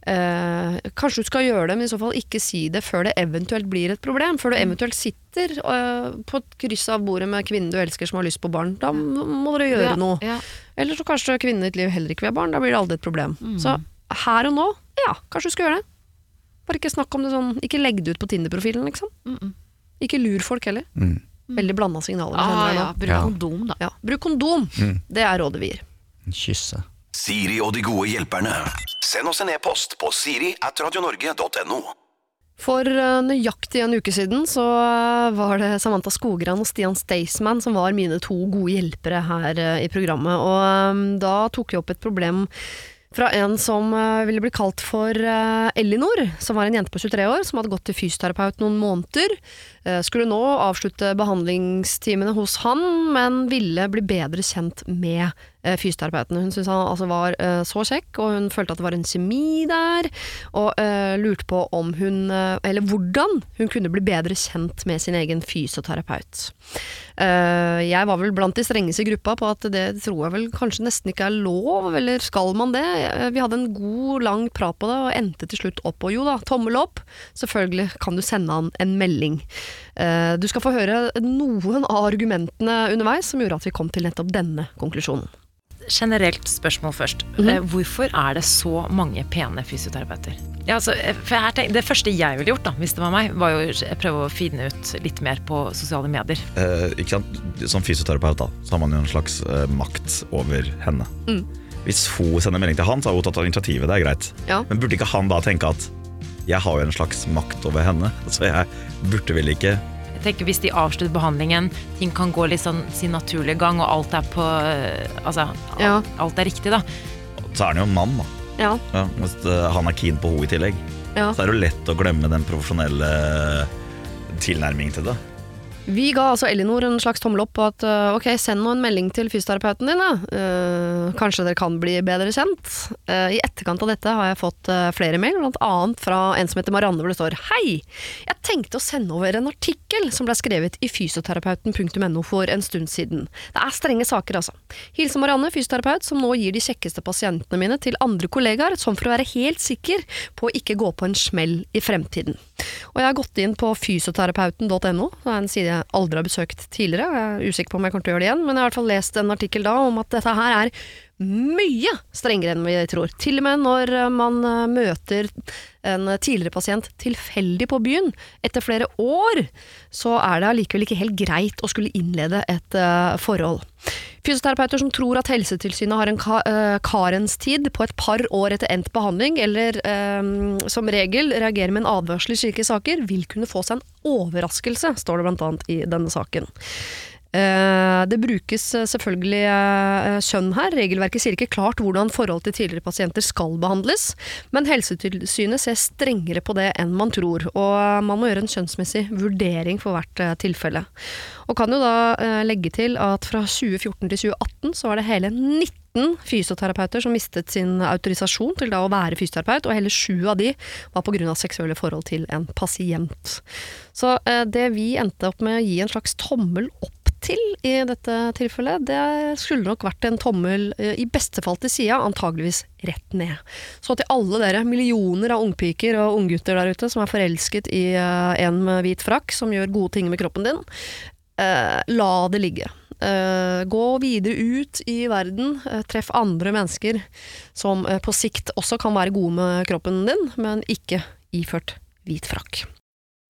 Eh, kanskje du skal gjøre det, men i så fall ikke si det før det eventuelt blir et problem. Før du eventuelt sitter eh, på et kryss av bordet med kvinnen du elsker som har lyst på barn. Da må dere gjøre Ja, noe. Ja. Eller så kanskje kvinnen i ditt liv heller ikke vil ha barn. Da blir det aldri et problem. Så her og nå, ja, kanskje du skal gjøre det. Bare ikke snakk om det sånn Ikke legg det ut på Tinder-profilen, liksom. Mm -mm. Ikke lur folk heller. Mm. Veldig blanda signaler. Ah, ja. Bruk kondom, da. Ja. Bruk kondom. Mm. Det er rådet vi gir. Kysse. Siri og de gode hjelperne. Send oss en e-post på siri at radionorge.no. For eh, nøyaktig en uke siden så eh, var det Samantha Skogran og Stian Staysman som var mine to gode hjelpere her eh, i programmet. Og da tok jeg opp et problem fra en som ville bli kalt for Ellinor, som var en jente på 23 år som hadde gått til fysioterapeut noen måneder. Skulle nå avslutte behandlingstimene hos han, men ville bli bedre kjent med fysioterapeuten. Hun syntes han altså var eh, så kjekk, og hun følte at det var en kjemi der, og eh, lurte på om hun, eh, eller hvordan hun kunne bli bedre kjent med sin egen fysioterapeut. Eh, jeg var vel blant de strengeste i gruppa på at det tror jeg vel kanskje nesten ikke er lov, eller skal man det? Eh, Vi hadde en god, lang prat på det, og endte til slutt opp på jo da, tommel opp. Selvfølgelig kan du sende han en melding. Eh, Du skal få høre noen av argumentene underveis som gjorde at vi kom til nettopp denne konklusjonen. Generelt spørsmål først. Mm -hmm. Hvorfor er det så mange pene fysioterapeuter? Ja, altså, eh, har det første jeg ville gjort, da, hvis det var meg, var jo å prøve å finne ut litt mer på sosiale medier. eh, ikke sant? Som fysioterapeut da, så har man jo en slags eh, makt over henne. Mm. Hvis hun sender melding til han, så har hun tatt initiativet, det er greit. Ja. Men burde ikke han da tenke at jeg har jo en slags makt over henne, så jeg burde vel ikke tenker Hvis de avslutter behandlingen, ting kan gå litt sånn sin naturlige gang, og alt er på eh, Altså, Ja. alt er riktig, da. Så er han jo en mann, da. Ja, Ja, hvis eh, han er keen på henne i tillegg. ja. Så er det jo lett å glemme den profesjonelle tilnærmingen til det. Vi ga altså Elinor en slags tommel opp på at øh, ok, send nå en melding til fysioterapeuten din, da. Uh, kanskje dere kan bli bedre kjent. Uh, I etterkant av dette har jeg fått uh, flere mail, blant annet fra en som heter Marianne, hvor det står Hei! Jeg tenkte å sende over en artikkel som ble skrevet i fysioterapeuten.no for en stund siden. Det er strenge saker, altså. Hilsen Marianne, fysioterapeut, som nå gir de kjekkeste pasientene mine til andre kollegaer, sånn for å være helt sikker på å ikke gå på en smell i fremtiden. Og jeg har gått inn på fysioterapeuten.no, det er en side aldri har besøkt tidligere, jeg er usikker på om jeg kommer til å gjøre det igjen, men jeg har i hvert fall lest en artikkel da om at dette her er mye strengere enn vi tror. Til og med når eh, man eh, møter en tidligere pasient tilfeldig på byen, etter flere år, så er det allikevel ikke helt greit å skulle innlede et eh, forhold. Fysioterapeuter som tror at Helsetilsynet har en ka uh, karenstid på et par år etter endt behandling, eller eh, som regel reagerer med en advarsel i slike saker, vil kunne få seg en overraskelse, står det annet i denne saken. Eh, det brukes eh, selvfølgelig eh, skjønn her. Regelverket sier ikke klart hvordan forholdet til tidligere pasienter skal behandles, men Helsetilsynet ser strengere på det enn man tror, og man må gjøre en skjønnsmessig vurdering for hvert eh, tilfelle. Og kan jo da eh, legge til at fra 2014 til 2018 så var det hele 19 fysioterapeuter som mistet sin autorisasjon til da å være fysioterapeut, og hele sju av de var pga. seksuelle forhold til en pasient. Så eh, det vi endte opp med å gi en slags tommel opp til i dette tilfellet, det skulle nok vært en tommel eh, i beste fall til sida, antageligvis rett ned. Så til alle dere millioner av ungpiker og unggutter der ute som er forelsket i eh, en med hvit frakk som gjør gode ting med kroppen din, eh, la det ligge. Eh, gå videre ut i verden, eh, treff andre mennesker som eh, på sikt også kan være gode med kroppen din, men ikke iført hvit frakk.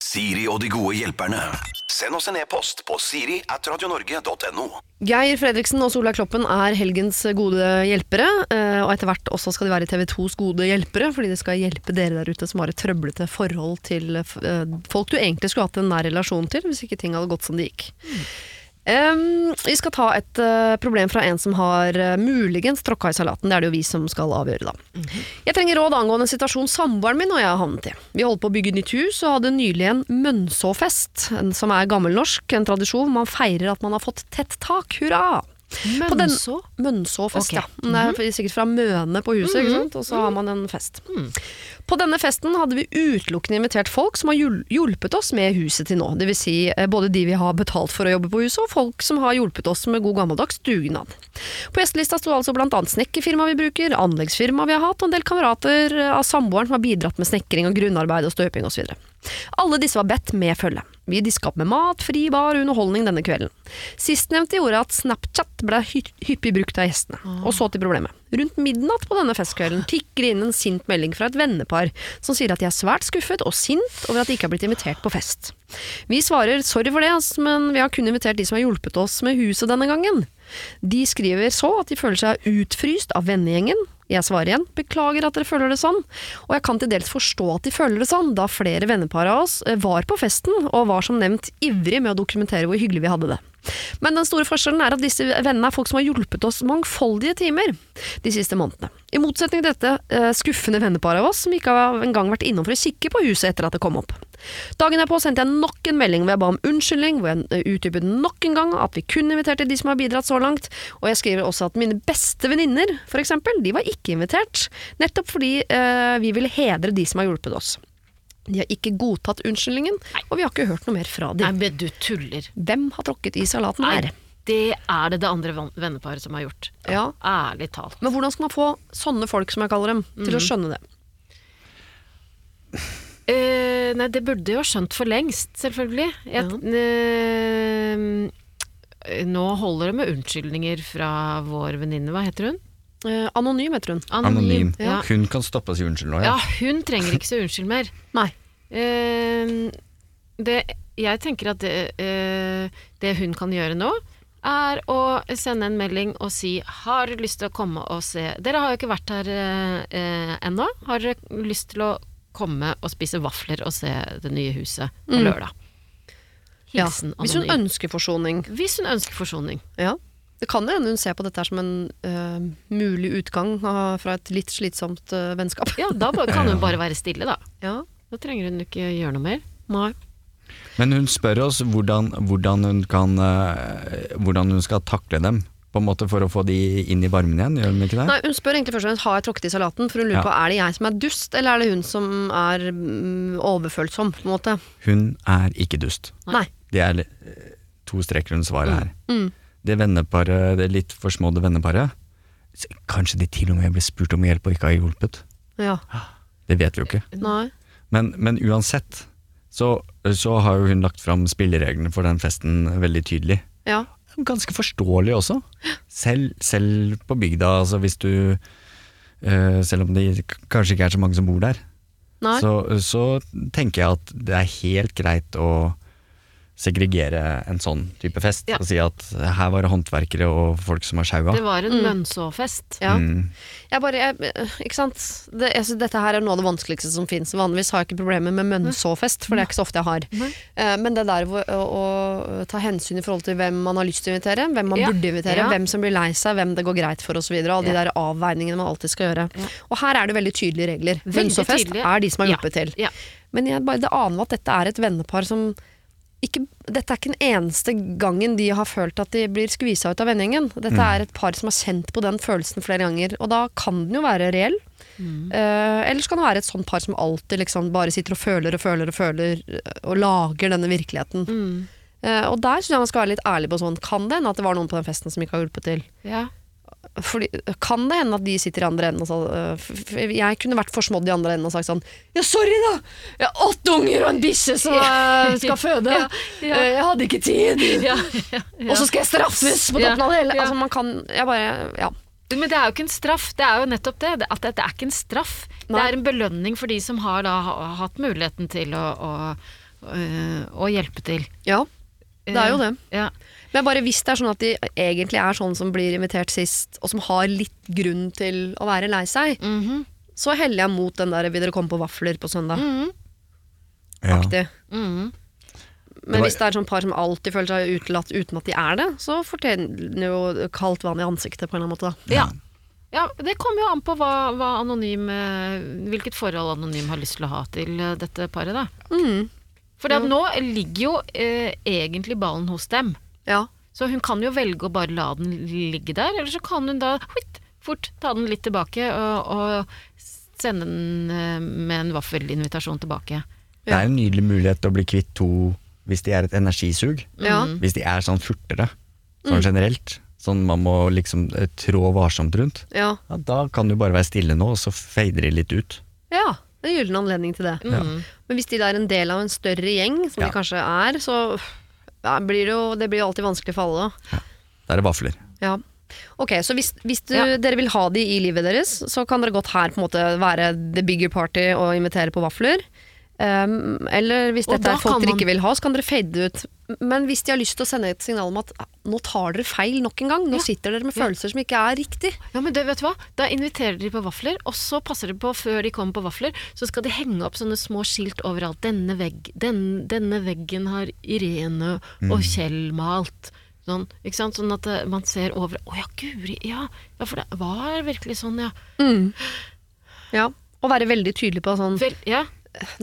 Siri og de gode hjelperne. Send oss en e-post på siri at radionorge.no. Geir Fredriksen og Solveig Kloppen er helgens gode hjelpere, eh, og etter hvert også skal de være TV 2s gode hjelpere, fordi de skal hjelpe dere der ute som har et trøblete forhold til eh, folk du egentlig skulle hatt en nær relasjon til, hvis ikke ting hadde gått som det gikk. Em, vi skal ta et uh, problem fra en som har uh, muligens tråkka i salaten. Det er det jo vi som skal avgjøre, da. Jeg trenger råd angående situasjonen situasjon samboeren min og jeg har havnet i. Vi holdt på å bygge nytt hus og hadde nylig en mønsåfest, som er gammelnorsk, en tradisjon man feirer at man har fått tett tak. Hurra! Mønså? Mønsåfest, okay. ja. Det er sikkert fra Møne på huset, ikke sant? og så har man en fest. På denne festen hadde vi utelukkende invitert folk som har hjulpet oss med huset til nå. Det vil si eh, både de vi har betalt for å jobbe på huset, og folk som har hjulpet oss med god gammeldags dugnad. På gjestelista sto altså blant annet snekkerfirma vi bruker, anleggsfirma vi har hatt, og en del kamerater av samboeren som har bidratt med snekring og grunnarbeid og støping osv. Alle disse var bedt med følge. Vi diska opp med mat, fri bar og underholdning denne kvelden. Sistnevnte gjorde at Snapchat ble hy hyppig brukt av gjestene. Og så til problemet. Rundt midnatt på denne festkvelden tikker inn en sint melding fra et vennepar som sier at de er svært skuffet og sint over at de ikke har blitt invitert på fest. Vi svarer sorry for det, men vi har kun invitert de som har hjulpet oss med huset denne gangen. De skriver så at de føler seg utfryst av vennegjengen. Jeg svarer igjen, beklager at dere føler det sånn, og jeg kan til dels forstå at de føler det sånn, da flere vennepar av oss eh, var på festen og var som nevnt ivrig med å dokumentere hvor hyggelig vi hadde det. Men den store forskjellen er at disse vennene er folk som har hjulpet oss mangfoldige timer de siste månedene. I motsetning til dette eh, skuffende vennepar av oss som ikke har engang vært innom for å kikke på huset etter at det kom opp. Dagen derpå sendte jeg nok en melding hvor jeg ba om unnskyldning, hvor jeg eh, utdypet nok en gang at vi kun inviterte de som har bidratt så langt, og jeg skriver også at mine beste venninner, for eksempel, de var ikke invitert, nettopp fordi eh, vi ville hedre de som har hjulpet oss. De har ikke godtatt unnskyldningen, og vi har ikke hørt noe mer fra dem. Nei, men du tuller. Hvem har tråkket i salaten Nei, det er det det andre venneparet som har gjort. Ja. Ærlig talt. Men hvordan skal man få sånne folk, som jeg kaller dem, til å skjønne det? Eh, nei, det burde jo ha skjønt for lengst, selvfølgelig. Jeg, eh, nå holder det med unnskyldninger fra vår venninne, hva heter hun? Uh, anonym, heter hun. Anonym. Ja. Hun kan stoppe og si unnskyld nå, ja, ja. hun trenger ikke så unnskyld mer. Nei. Det, jeg tenker at det, eh, det hun kan gjøre nå, er å sende en melding og si 'har du lyst til å komme og se' Dere har jo ikke vært her ennå. Har dere lyst til å komme og spise vafler og se det nye huset på Mm. lørdag? Ja. Hilsen Hvis hun anonym. ønsker forsoning. Hvis hun ønsker forsoning. Ja. Det kan hende hun ser på dette som en uh, mulig utgang fra et litt slitsomt uh, vennskap. Ja, da kan hun bare være stille, da. Ja. Da trenger hun ikke gjøre noe mer. Nei. Men hun spør oss hvordan, hvordan, hun kan, eh, hvordan hun skal takle dem, på en måte for å få de inn i varmen igjen, gjør hun ikke det? Nei, Hun spør egentlig først og fremst har jeg tråkket i salaten, for hun lurer Ja. på er det jeg som er dust, eller er det hun som er mm, overfølsom, på en måte. Hun er ikke dust. Nei. Det er eh, to streker under svaret her. Mm. Det venneparet, det litt forsmådde venneparet, kanskje de til og med ble spurt om hjelp og ikke har hjulpet. Ja. Det vet vi jo ikke. Nei. Men, men uansett, så, så har jo hun lagt fram spillereglene for den festen veldig tydelig. Ja. Ganske forståelig også. Selv, selv på bygda, altså hvis du uh, Selv om det kanskje ikke er så mange som bor der, så, så tenker jeg at det er helt greit å segregere en sånn type fest. Ja. Og si at her var det håndverkere og folk som har sjaua. Det var en Mønsåfest. Ja. Mm. Jeg bare, jeg, ikke sant? Det, jeg synes dette her er noe av det vanskeligste som fins. Vanligvis har jeg ikke problemer med mønnsåfest, for det er ikke så ofte jeg har. Mm. Uh, Men det der hvor- å, å ta hensyn i forhold til hvem man har lyst til å invitere, hvem man Ja. burde invitere, Ja. hvem som blir lei seg, hvem det går greit for osv. Alle de der avveiningene man alltid skal gjøre. Ja. Og her er det veldig tydelige regler. Mønsåfest er de som har Ja. hjulpet til. Ja. Men jeg bare det aner meg at dette er et vennepar som ikke, Dette er ikke den eneste gangen de har følt at de blir skvisa ut av vennegjengen. Dette er et par som har kjent på den følelsen flere ganger, og da kan den jo være reell. Eh, eller så kan det være et sånt par som alltid liksom bare sitter og føler og føler og føler, eh, og lager denne virkeligheten. Eh, og der syns jeg man skal være litt ærlig på sånn, kan det hende at det var noen på den festen som ikke har hjulpet til? Ja. Fordi, kan det hende at de sitter i andre enden og sa øh, Jeg kunne vært forsmådd i andre enden og sagt sånn Ja, sorry, da! Jeg har åtte unger og en bikkje som øh, skal føde. Ja, ja. Eh, Jeg hadde ikke tid! Ja. Og så skal jeg straffes på toppen av det hele! Altså, man kan Jeg bare Ja. Men det er jo ikke en straff, det er jo nettopp det. At det, er ikke en straff. Nei. Det er en belønning for de som har da hatt muligheten til å, å, øh, å hjelpe til. ja. Det er jo det. Ja. Men bare hvis det er sånn at de egentlig er sånn som blir invitert sist, og som har litt grunn til å være lei seg, Mhm. så heller jeg mot den der 'vil dere komme på vafler på søndag'? Mhm. Ja. Mm -hmm. Men hvis det er sånn par som alltid føler seg utelatt uten at de er det, så fortjener jo kaldt vann i ansiktet på en eller annen måte. Da. Ja. ja, det kommer jo an på hva, hva anonym, eh, hvilket forhold Anonym har lyst til å ha til eh, dette paret. da. Mm. For nå ligger jo eh, egentlig ballen hos dem. Ja. Så hun kan jo velge å bare la den ligge der, eller så kan hun da huitt, fort ta den litt tilbake og, og sende den eh, med en vaffelinvitasjon tilbake. Det er en nydelig mulighet til å bli kvitt to hvis de er et energisug. Ja. Hvis de er sånn furtere, sånn generelt. Sånn man må liksom eh, trå varsomt rundt. ja. Ja, da kan du bare være stille nå, og så fader de litt ut. Ja, det er en gyllen anledning til det. Mm. Men hvis de er en del av en større gjeng, som Ja. de kanskje er, så ja, blir det jo det blir jo alltid vanskelig for alle. da. Da er det vafler. Ja. Ok, så hvis, hvis du, Ja. dere vil ha de i livet deres, så kan dere godt her på en måte være the bigger party og invitere på vafler. Um, eller hvis dette er folk dere man- ikke vil ha, så kan dere fade det ut. Men hvis de har lyst til å sende et signal om at ah, nå tar dere feil nok en gang, nå Ja. sitter dere med Ja. følelser som ikke er riktig. Ja, men det, vet du hva? Da inviterer de på vafler, og så passer det på, før de kommer på vafler, så skal de henge opp sånne små skilt overalt. Denne, vegg, den, denne veggen har Irene og Kjell malt. Sånn, ikke sant? sånn at eh, man ser over Å ja, guri, ja. ja. For det var virkelig sånn, ja. Ja. Og være veldig tydelig på sånn Vel, ja.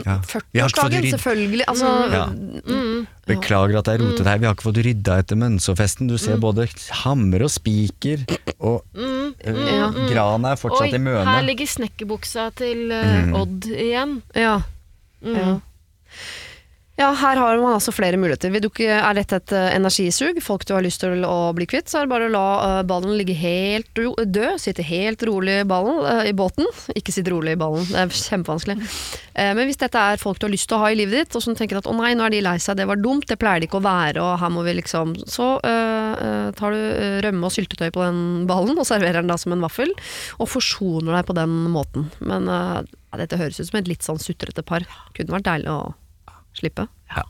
Ja. Vi har ikke fått 40-årsdagen, rydd- selvfølgelig. Altså, Ja. Mm. Beklager at jeg rotet her, vi har ikke fått rydda etter Mønsåfesten. Du ser både hammer og spiker, og Mm. mm. Ja. granen er fortsatt Oi, i møne. her ligger snekkerbuksa til eh, Mm. Odd igjen. Ja. Mm. Ja. Ja, her har man altså flere muligheter. Er dette et eh, energisug, folk du har lyst til å bli kvitt, så er det bare å la eh, ballen ligge helt død, sitte helt rolig i, ballen, eh, i båten. Ikke sitte rolig i ballen, det er kjempevanskelig. Men hvis dette er folk du har lyst til å ha i livet ditt, og som tenker at å nei, nå er de lei seg, det var dumt, det pleier de ikke å være, og her må vi liksom Så eh, tar du rømme og syltetøy på den ballen, og serverer den da som en vaffel, og forsoner deg på den måten. Men eh, dette høres ut som et litt sånn sutrete par. Kunne vært deilig å slippe. Ja.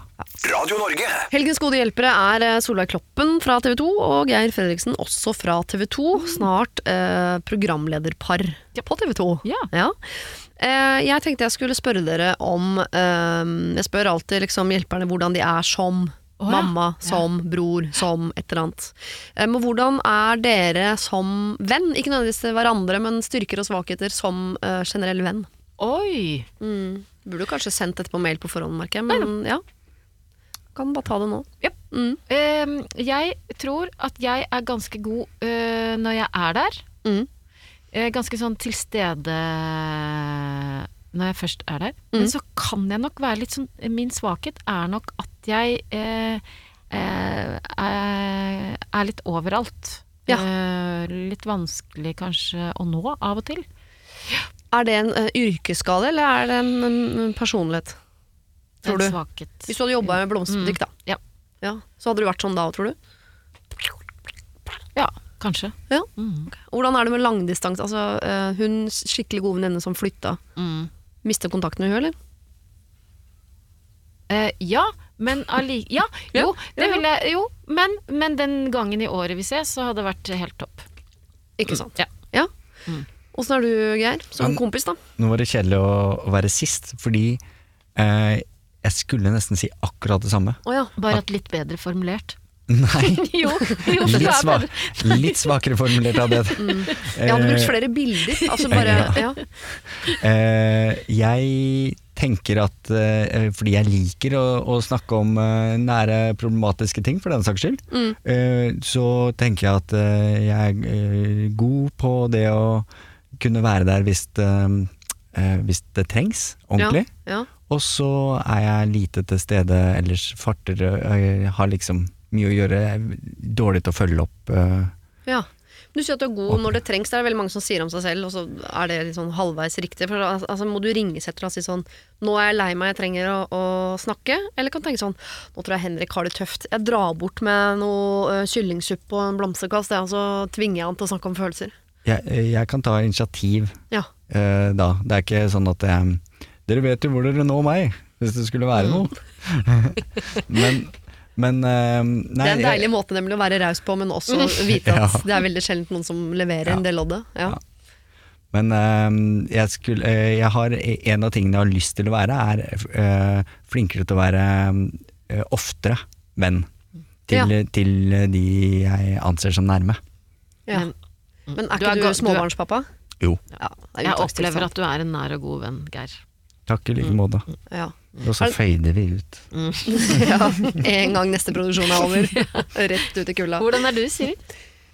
Radio Norge. Helgens gode hjelpere er eh, Solveig Kloppen fra TV 2 og Geir Fredriksen også fra TV 2. Snart eh, programlederpar på TV 2. Ja. Eh, jeg tenkte jeg skulle spørre dere om eh, Jeg spør alltid liksom, hjelperne hvordan de er som oh, ja. mamma, som bror, som et eller annet. Eh, men hvordan er dere som venn? Ikke nødvendigvis hverandre, men styrker og svakheter som eh, generell venn. Oi! Mm. Burde du kanskje sendt dette på mail på forhånd, merker jeg, men ja. kan bare ta det nå. Japp. Mm. Uh, jeg tror at jeg er ganske god uh, når jeg er der. Mm. Uh, ganske sånn til stede når jeg først er der. Mm. Men så kan jeg nok være litt sånn Min svakhet er nok at jeg eh, eh, er, litt overalt. Ja. Eh, litt vanskelig kanskje å nå av og til. Er det en eh, yrkesskade, eller er det en mm, personlighet? Tror du? Hvis du hadde jobba med blomsterbutikk, da. Ja. Ja, Så hadde du vært sånn da tror du? Ja, kanskje. Ja. Mm. Hvordan er det med langdistanse? Altså, eh, hun skikkelig god venninne som flytta. Mm. Mister kontakten med hun, eller? Eh, ja, men alli... Ja, jo, det ja. vil jeg Jo, men, men den gangen i året vi ses, så hadde det vært helt topp. Ikke sant? Ja. Ja. Mm. Åssen er du, Geir? Som Men- kompis, da? Nå var det kjedelig å, å være sist, fordi eh, jeg skulle nesten si akkurat det samme. Oh ja. Bare at litt bedre formulert. Nei, jo, jo, litt, er sva litt svakere formulert av det. Jeg hadde brukt flere bilder. Altså bare, ja. Eh, jeg tenker at eh, fordi jeg liker å, å snakke om eh, nære problematiske ting, for den saks skyld, Mm. eh, så tenker jeg at eh, jeg er eh, god på det å kunne være der hvis det, eh, hvis det trengs, ordentlig. Ja. Og så er jeg lite til stede ellers, farter, Jeg har liksom mye å gjøre, jeg er dårlig til å følge opp. øh. ja. Du sier at du er god når det trengs. Det er veldig mange som sier om seg selv, og så er det litt sånn halvveis riktig. For altså, må du ringesetter og si sånn Nå er jeg lei meg, jeg trenger å, å snakke. Eller kan tenke sånn Nå tror jeg Henrik har det tøft. Jeg drar bort med noe uh, kyllingsuppe og en blomsterkast.' og så tvinger jeg han til å snakke om følelser. Jeg, jeg kan ta initiativ Ja. uh, da. Det er ikke sånn at jeg Dere vet jo hvor dere når meg, hvis det skulle være noe. men men uh, nei, det er en jeg- deilig måte nemlig å være raus på, men også vite at Ja. det er veldig sjelden noen som leverer inn det loddet. Ja. Men øhm, jeg, skulle, øh, jeg har en av tingene jeg har lyst til å være, er øh, flinkere til å være øh, oftere venn til, til de jeg anser som nærme. Ja. Men- Men er Du ikke er du, go- du er- småbarnspappa? Jo, Ja, er Jeg opplever at du er en nær og god venn, Geir. takk i like måte. ja. Og så Er fader vi ut. ja, En gang neste produksjon er over. Rett ut i kulda. Hvordan er du, Siri?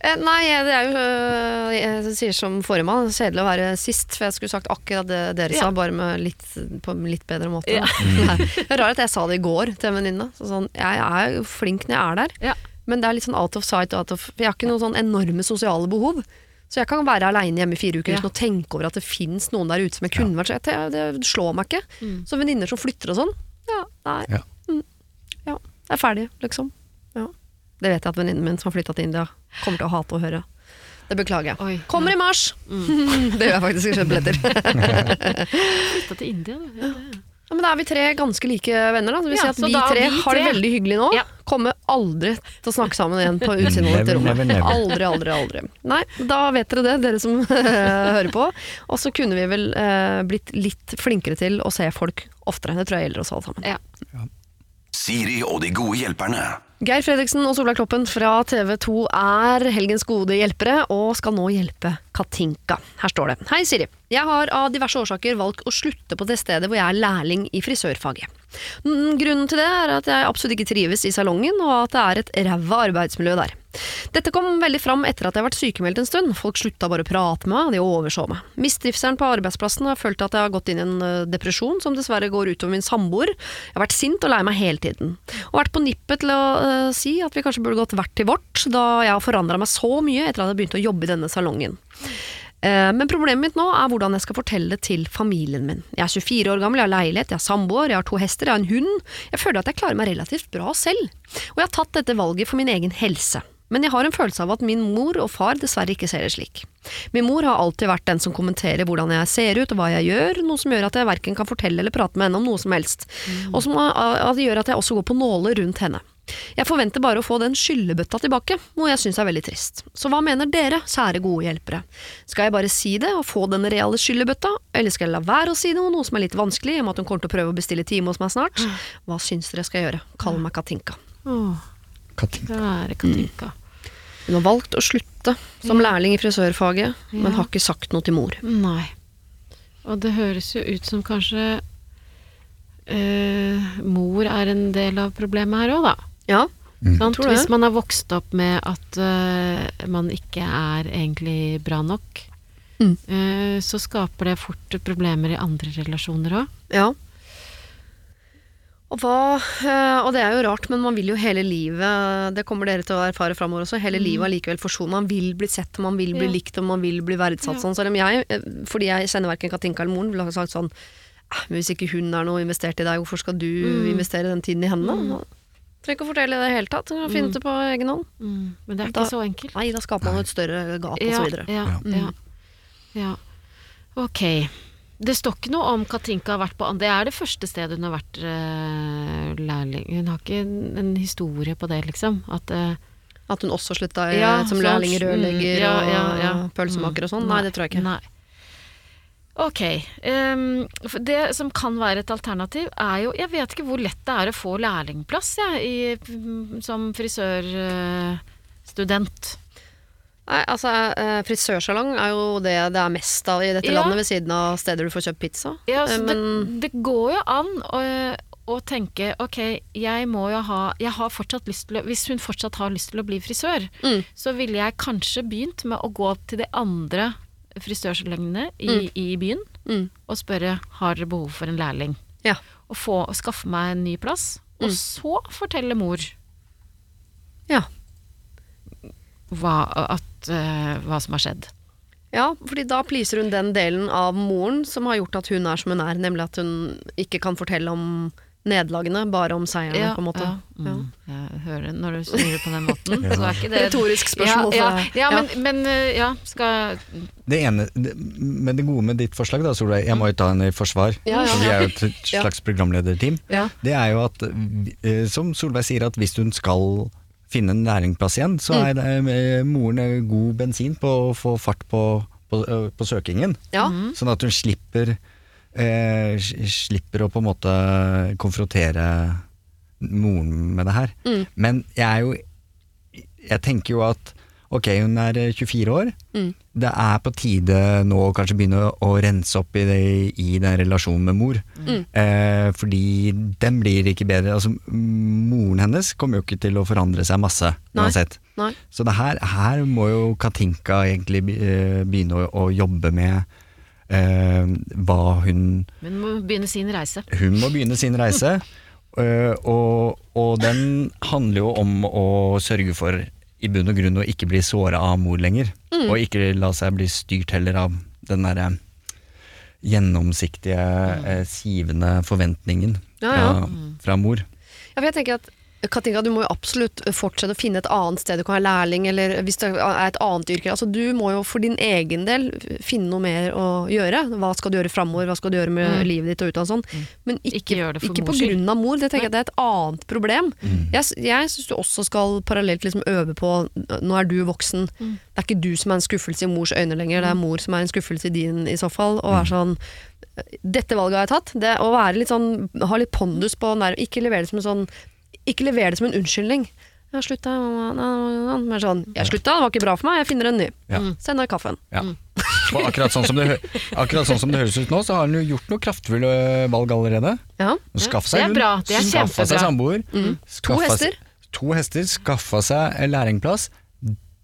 Eh, nei, det er jo øh, Jeg sier som formann, kjedelig å være sist, for jeg skulle sagt akkurat det dere sa, Ja. bare med litt, på en litt bedre måte. Ja. Det er rart at jeg sa det i går til en venninne. Så Sånn, jeg er jo flink når jeg er der, Ja. men det er litt sånn out of sight. Out of, jeg har ikke noen sånn enorme sosiale behov. Så jeg kan være aleine hjemme i fire uker Ja. uten å tenke over at det fins noen der ute som jeg kunne vært så jeg- Det, det slår meg ikke. Mm. Så venninner som flytter og sånn, ja, nei. Ja. Mm, ja, jeg er ferdig, liksom. Ja. Det vet jeg at venninnen min som har flytta til India, kommer til å hate å høre. Det beklager jeg. Oi, Kommer i mars! det gjør jeg faktisk i kjøpebilletter. Flytta til India, du. Ja, det. Ja, men da er vi tre ganske like venner. Da. Så vi Ja, si at så vi da tre vi har det veldig hyggelig nå. Ja. Kommer aldri til å snakke sammen igjen på utsiden av dette rommet. Aldri, aldri, aldri. Nei, da vet dere det, dere som hører på. Og så kunne vi vel eh, blitt litt flinkere til å se folk oftere. Det tror jeg gjelder oss alle sammen. Ja. Siri og de gode hjelperne. Geir Fredriksen og Solveig Kloppen fra TV 2 er helgens gode hjelpere, og skal nå hjelpe Katinka. Her står det. Hei Siri. Jeg har av diverse årsaker valgt å slutte på det stedet hvor jeg er lærling i frisørfaget. Mm, Grunnen til det er at jeg absolutt ikke trives i salongen, og at det er et ræva arbeidsmiljø der. Dette kom veldig fram etter at jeg har vært sykemeldt en stund. Folk slutta bare å prate med meg, de overså meg. Mistrivselen på arbeidsplassen har følt at jeg har gått inn i en eh, depresjon, som dessverre går utover min samboer. Jeg har vært sint og lei meg hele tiden. Og vært på nippet til å uh, si at vi kanskje burde gått hvert til vårt, da jeg har forandra meg så mye etter at jeg begynte å jobbe i denne salongen. Eh, Men problemet mitt nå er hvordan jeg skal fortelle det til familien min. Jeg er 24 år gammel, jeg har leilighet, jeg har samboer, jeg har to hester, jeg har en hund. Jeg føler at jeg klarer meg relativt bra selv. Og jeg har tatt dette valget for min egen helse. Men jeg har en følelse av at min mor og far dessverre ikke ser det slik. Min mor har alltid vært den som kommenterer hvordan jeg ser ut og hva jeg gjør, noe som gjør at jeg verken kan fortelle eller prate med henne om noe som helst. Og som uh, gjør at jeg også går på nåler rundt henne. Jeg forventer bare å få den skyllebøtta tilbake, noe jeg syns er veldig trist. Så hva mener dere, kjære gode hjelpere? Skal jeg bare si det og få den reale skyllebøtta, eller skal jeg la være å si noe, noe som er litt vanskelig, i og med at hun kommer til å prøve å bestille time hos meg snart? Hva syns dere jeg skal gjøre? Kall meg Katinka. Åh, Katin. det er Katinka. Hun har valgt å slutte som lærling i frisørfaget, men har ikke sagt noe til mor. Nei. Og det høres jo ut som kanskje Uh, mor er en del av problemet her òg, da. Ja, Sant? Hvis man har vokst opp med at uh, man ikke er egentlig bra nok, Mm. uh, så skaper det fort problemer i andre relasjoner òg. ja. Og, hva, uh, og det er jo rart, men man vil jo hele livet Det kommer dere til å erfare framover også. Hele livet allikevel forsone. Man vil bli sett, man vil bli Ja. likt, og man vil bli verdsatt. Ja. Sånn. Selv om jeg, fordi jeg kjenner verken Katinka eller moren, ville ha sagt sånn «Ah, men Hvis ikke hun er noe investert i deg, hvorfor skal du Mm. investere den tiden i henne? Mm. Trenger ikke å fortelle det i det hele tatt. Du kan finne Mm. det på egen hånd. Men det er Da- ikke så enkelt. Nei, da skaper man et større gap, og Ja, så videre. ja, Mm. ja, ja. Ok. Det står ikke noe om Katinka har vært på Det er det første stedet hun har vært uh, lærling. Hun har ikke en, en historie på det, liksom. At uh, At hun også slutta Ja, som lærling, rørlegger Mm, ja, og ja, ja. pølsemaker og sånn. Mm. Nei, det tror jeg ikke. Nei. Ok. Um, det som kan være et alternativ, er jo Jeg vet ikke hvor lett det er å få lærlingplass, jeg, i, som frisørstudent. Nei, altså eh, Frisørsalong er jo det det er mest av i dette Ja. landet, ved siden av steder du får kjøpt pizza. Ja, Eh, så men det, det går jo an å, å tenke ok, jeg må jo ha Jeg har fortsatt lyst til å Hvis hun fortsatt har lyst til å bli frisør, Mm. så ville jeg kanskje begynt med å gå til de andre frisørsalongene i, i byen mm, og spørre har dere behov for en lærling. Ja. Og få, skaffe meg en ny plass. Og Mm. så fortelle mor Ja. hva, at, uh, hva som har skjedd. ja, fordi da pleaser hun den delen av moren som har gjort at hun er som hun er, nemlig at hun ikke kan fortelle om nederlagene, bare om seierne, på en måte. Ja, Ja. mm, jeg hører når du sier det på den måten. Så er ikke det Retorisk spørsmål. Ja, ja, ja, men, men eh, ja, skal Det ene, det, men det gode med ditt forslag, da, Solveig, jeg må jo ta henne i forsvar, Ja, ja, for vi er jo et Ja. slags programlederteam, Ja. det er jo at, eh, som Solveig sier, at hvis hun skal finne en lærlingplass igjen, så Mm. er det, eh, moren er god bensin på å få fart på, på, på søkingen. Ja. Sånn at hun slipper, eh, slipper å på en måte konfrontere moren med det her. Mm. Men jeg er jo Jeg tenker jo at ok, hun er eh, 24 år. Mm. Det er på tide nå å kanskje begynne å, å rense opp i, det, i den relasjonen med mor. Mm. Eh, fordi den blir ikke bedre. Altså, moren hennes kommer jo ikke til å forandre seg masse Nei. uansett. Nei. Så det her, her må jo Katinka egentlig eh, begynne å, å jobbe med eh, hva hun Hun må begynne sin reise. Hun må begynne sin reise. eh, og, og den handler jo om å sørge for i bunn og grunn å ikke bli såra av mor lenger. Mm. Og ikke la seg bli styrt heller av den derre gjennomsiktige, eh, sivende forventningen Ja, ja. Fra, fra mor. Ja, for jeg tenker at Katinka, du må jo absolutt fortsette å finne et annet sted du kan være lærling, eller hvis det er et annet yrke. Altså, du må jo for din egen del finne noe mer å gjøre. Hva skal du gjøre framover, hva skal du gjøre med Mm. livet ditt og ut av sånn. Men ikke, Ikke gjør det for ikke på grunn av mor. Det tenker jeg det er et annet problem. Jeg, s- jeg syns du også skal parallelt liksom øve på Nå er du voksen. Det er ikke du som er en skuffelse i mors øyne lenger, det er mor som er en skuffelse i din i så fall. Og er sånn dette valget har jeg tatt. Det å være litt sånn, ha litt pondus på nerv, ikke levere det som en sånn Ikke levere det som en unnskyldning. Jeg slutta, men sånn Jeg slutta, det var ikke bra for meg, jeg finner en ny. Ja. Send deg kaffen. Ja. Og akkurat sånn, som det, akkurat sånn som det høres ut nå, så har hun jo gjort noen kraftfulle valg allerede. Ja. Det seg hund, skaffa seg samboer. samboer, To hester. To hester, skaffa seg en lærlingplass.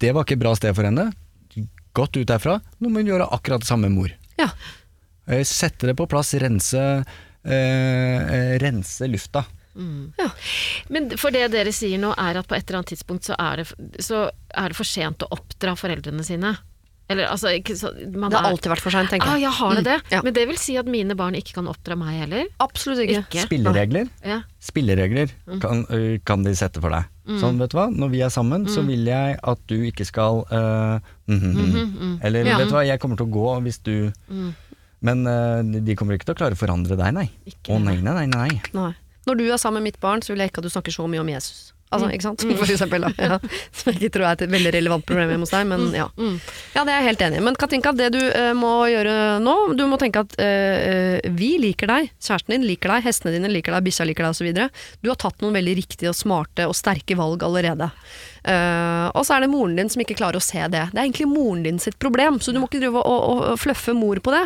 Det var ikke et bra sted for henne. Godt ut derfra. Nå må hun gjøre akkurat det samme med mor. Ja. Eh, Sette det på plass, rense, eh, eh, rense lufta. Men for det dere sier nå, er at på et eller annet tidspunkt så er det, så er det for sent å oppdra foreldrene sine. Eller altså ikke så, man Det har er- alltid vært for seint, tenker Ah, jeg. ja, har det det? Mm, ja. Men det vil si at mine barn ikke kan oppdra meg heller? Absolutt ikke. Ikke? Spilleregler Ja. Spilleregler Mm. kan, kan de sette for deg. Sånn, vet du hva, når vi er sammen, Mm. så vil jeg at du ikke skal øh, mhm, mhm. Eller Ja. vet du hva, jeg kommer til å gå hvis du Men uh, de kommer ikke til å klare å forandre deg, nei. Å oh, nei, nei, nei, nei. Nei. Når du er sammen med mitt barn, så vil jeg ikke at du snakker så mye om Jesus. Altså, ikke sant? For eksempel. Ja. Som jeg ikke tror er et veldig relevant problem hjemme hos deg, men ja. Ja, det er jeg helt enig i. Men Katinka, det du uh, må gjøre nå, du må tenke at eh, vi liker deg, kjæresten din liker deg, hestene dine liker deg, bikkja liker deg osv. Du har tatt noen veldig riktige og smarte og sterke valg allerede. Eh, og så er det moren din som ikke klarer å se det. Det er egentlig moren din sitt problem, så du må ikke drive og, og, og fluffe mor på det.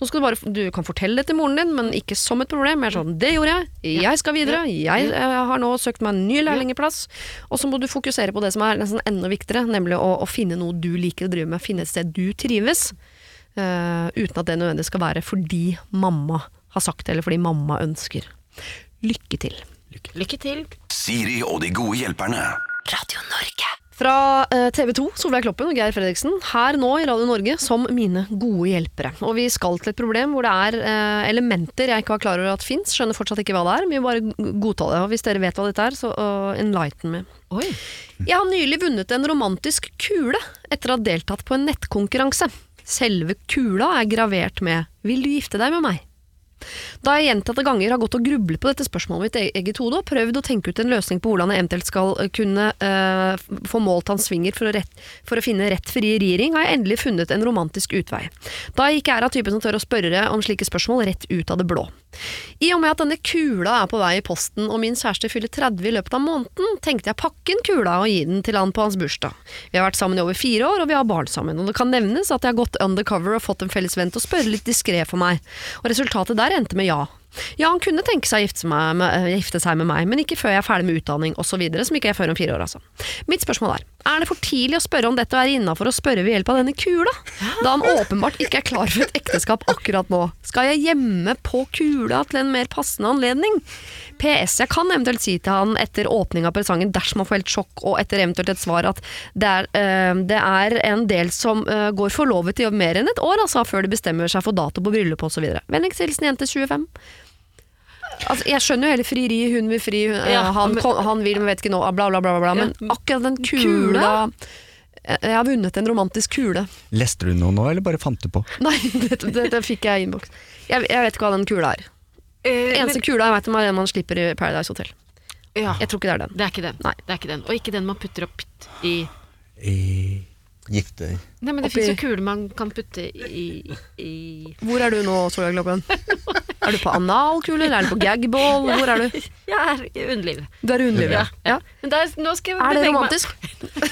Så skal du, bare, du kan fortelle det til moren din, men ikke som et problem. Jeg er sånn, det gjorde jeg, jeg skal videre, jeg eh, har nå søkt meg en ny lærlingplass. Og så må du fokusere på det som er nesten enda viktigere, nemlig å, å finne noe du liker å drive med, finne et sted du trives. Uh, uten at det nødvendigvis skal være fordi mamma har sagt det, eller fordi mamma ønsker. Lykke til. Lykke til. Siri og de gode hjelperne. Radio Norge. Fra eh, TV 2, Solveig Kloppen og Geir Fredriksen, her nå i Radio Norge som mine gode hjelpere. Og vi skal til et problem hvor det er eh, elementer jeg ikke var klar over at fins, skjønner fortsatt ikke hva det er, men vi bare godta det. Og hvis dere vet hva dette er, så enlighten me. Oi. Jeg har nylig vunnet en romantisk kule etter å ha deltatt på en nettkonkurranse. Selve kula er gravert med 'Vil du gifte deg med meg'? Da jeg gjentatte ganger har gått og grublet på dette spørsmålet mitt e- eget hode, og prøvd å tenke ut en løsning på hvordan jeg eventuelt skal eh, kunne uh, få målt hans svinger for å, for å finne rett frieriring, har jeg endelig funnet en romantisk utvei. Da jeg ikke er av typen som tør å spørre om slike spørsmål rett ut av det blå. I og med at denne kula er på vei i posten, og min kjæreste fyller 30 i løpet av måneden, tenkte jeg pakke inn kula og gi den til han på hans bursdag. Vi har vært sammen i over fire år, og vi har barn sammen, og det kan nevnes at jeg har gått undercover og fått en felles venn til å spørre litt diskré for meg, og resultatet der endte med ja. Ja, han kunne tenke seg å gifte, meg med, eh, gifte seg med meg, men ikke før jeg er ferdig med utdanning osv., som ikke er før om fire år, altså. Mitt spørsmål er, er det for tidlig å spørre om dette er innafor å spørre ved hjelp av denne kula? Da han åpenbart ikke er klar for et ekteskap akkurat nå. Skal jeg gjemme på kula til en mer passende anledning? PS. Jeg kan eventuelt si til han etter åpning av presangen dersom han får helt sjokk, og etter eventuelt et svar at det er, øh, det er en del som øh, går forlovet i mer enn et år, altså, før de bestemmer seg for dato på bryllupet osv. Vennligst hilsen jente 25. Altså, jeg skjønner jo hele frieri, hun vil fri, hun, Ja, han, men- han vil, men vet ikke nå, bla bla bla, bla, ja. men akkurat den kula, Jeg har vunnet en romantisk kule. Leste du noe nå, eller bare fant du på? Nei, dette, dette fikk jeg i innboks. Jeg, jeg vet ikke hva den kula er. Eh, Eneste kula jeg vet om er den man slipper i Paradise Hotel. ja, Jeg tror ikke det er den. det er ikke den. Nei. Det er ikke den. Og ikke den man putter opp i I gifte Nei, men det fins jo kuler man kan putte i, i Hvor er du nå, Solveig? Er du på analkule, eller er du på gagball? Hvor er du? Jeg er i underlivet. Du er i underlivet. Ja. Men der, nå skal jeg Er det romantisk?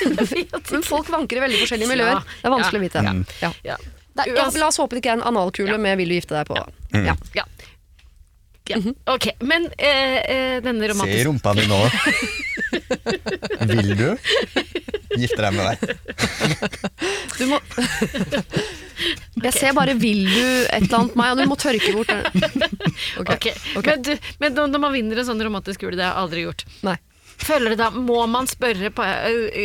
Men folk vanker i veldig forskjellige miljøer. Det er vanskelig å vite. Ja. Ja. Ja. Det er, ja, la oss håpe det ikke er en analkule med 'vil du gifte deg' på. Ja. Ja. ja. Ok, men eh, denne romantiske Se rumpa di nå. Vil du gifte deg med meg? Du må Jeg ser bare 'vil du' et eller annet meg, og du må tørke bort det. Okay. Okay. ok. Men, du, men når når man vinner en sånn romantisk kule, det har jeg aldri gjort. Nei. Føler det da, Må man spørre på,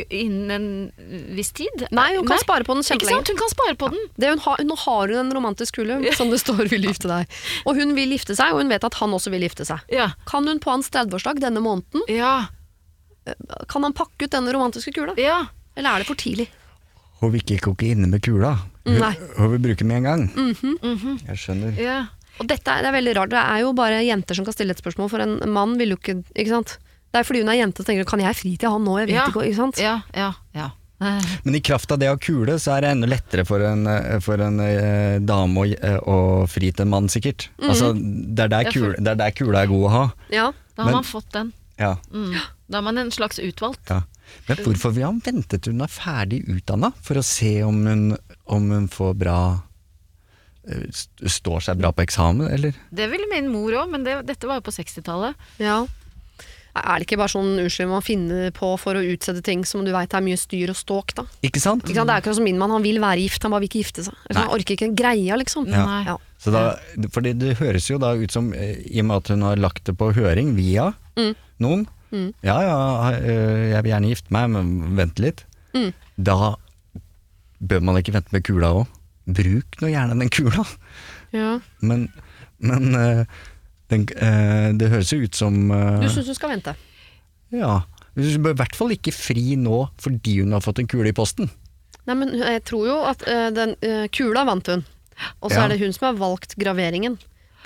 innen en viss tid? Nei, hun kan spare på den Ikke sant? kjempelenge. Hun kan spare på den. Det hun har, nå har hun en romantisk kule som det står 'vil gifte deg'. Og hun vil gifte seg, og hun vet at han også vil gifte seg. Ja. Kan hun på hans 30-årsdag denne måneden, Ja. kan han pakke ut denne romantiske kula? ja. Eller er det for tidlig? Hun vil ikke koke inne med kula. Hun, Nei. hun vil bruke med en gang. Mhm. Jeg skjønner. ja. Og dette er, det er veldig rart. Det er jo bare jenter som kan stille et spørsmål, for en mann vil jo ikke Ikke sant? Det er fordi hun er jente og tenker 'kan jeg fri til han nå', jeg vet Ja. ikke, ikke sant? Ja, ja, ja. Eh, Men i kraft av det å ha kule, så er det enda lettere for en, eh, for en eh, dame å, eh, å fri til en mann, sikkert. Altså, det, er der det er der kula er god å ha. Ja. Da har Men- man fått den. Ja, Mm. Da er man en slags utvalgt. ja. Men hvorfor vil han vente til hun er ferdig utdanna, for å se om hun, om hun får bra eh, st- Står seg bra på eksamen, eller? Det ville min mor òg, men det, dette var jo på 60-tallet. ja. Er det ikke bare sånn unnskyld man finner på for å utsette ting som du veit er mye styr og ståk, da? Ikke sant? Ikke sant? Det er ikke som min mann, han vil være gift, han bare vil ikke gifte seg. Nei. Han orker ikke greia, liksom. Ja. Nei. Ja. Så da, fordi det høres jo da ut som, eh, i og med at hun har lagt det på høring via Mm. noen Ja ja, eh, jeg vil gjerne gifte meg, men vent litt. Mm. Da bør man ikke vente med kula òg. Bruk nå gjerne den kula, Ja. men, men eh, den, eh, det høres jo ut som Du syns du skal vente? Ja. Du bør i hvert fall ikke fri nå fordi hun har fått en kule i posten. Nei, men jeg tror jo at den kula vant hun. Og så Ja. er det hun som har valgt graveringen.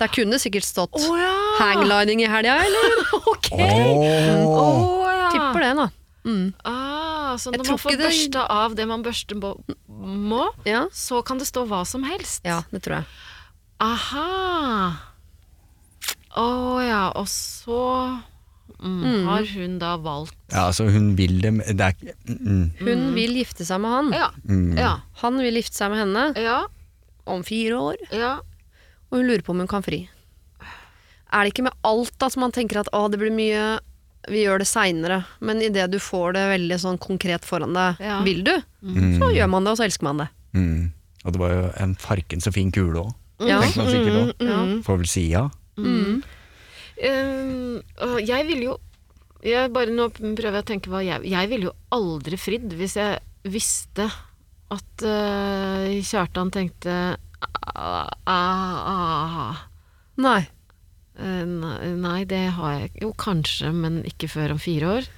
Der kunne sikkert stått oh, ja! hanglining i helga, eller? Ok! Oh. Oh, ja. Tipper det, da. Mm. Ah, så når man får det- børsta av det man børste må, Ja. så kan det stå hva som helst? ja, det tror jeg. Aha! Å ja, og så Mm. Har hun da valgt Ja, altså hun vil det, men det er ikke mm, Hun vil gifte seg med han. Ja. mm. Ja. Han vil gifte seg med henne Ja. om fire år, ja. Og hun lurer på om hun kan fri. Er det ikke med alt da som man tenker at å, det blir mye vi gjør det seinere, men idet du får det veldig sånn konkret foran deg, Ja. vil du, Mm. så gjør man det, og så elsker man det. Mm. Og det var jo en farken så fin kule òg, Ja. tenker man sikkert òg. Mm. Får vel si ja. Um, jeg ville jo jeg bare Nå prøver jeg å tenke hva jeg Jeg ville jo aldri fridd hvis jeg visste at uh, Kjartan tenkte. Nei. Eh, nei, det har jeg Jo, kanskje, men ikke før om fire år.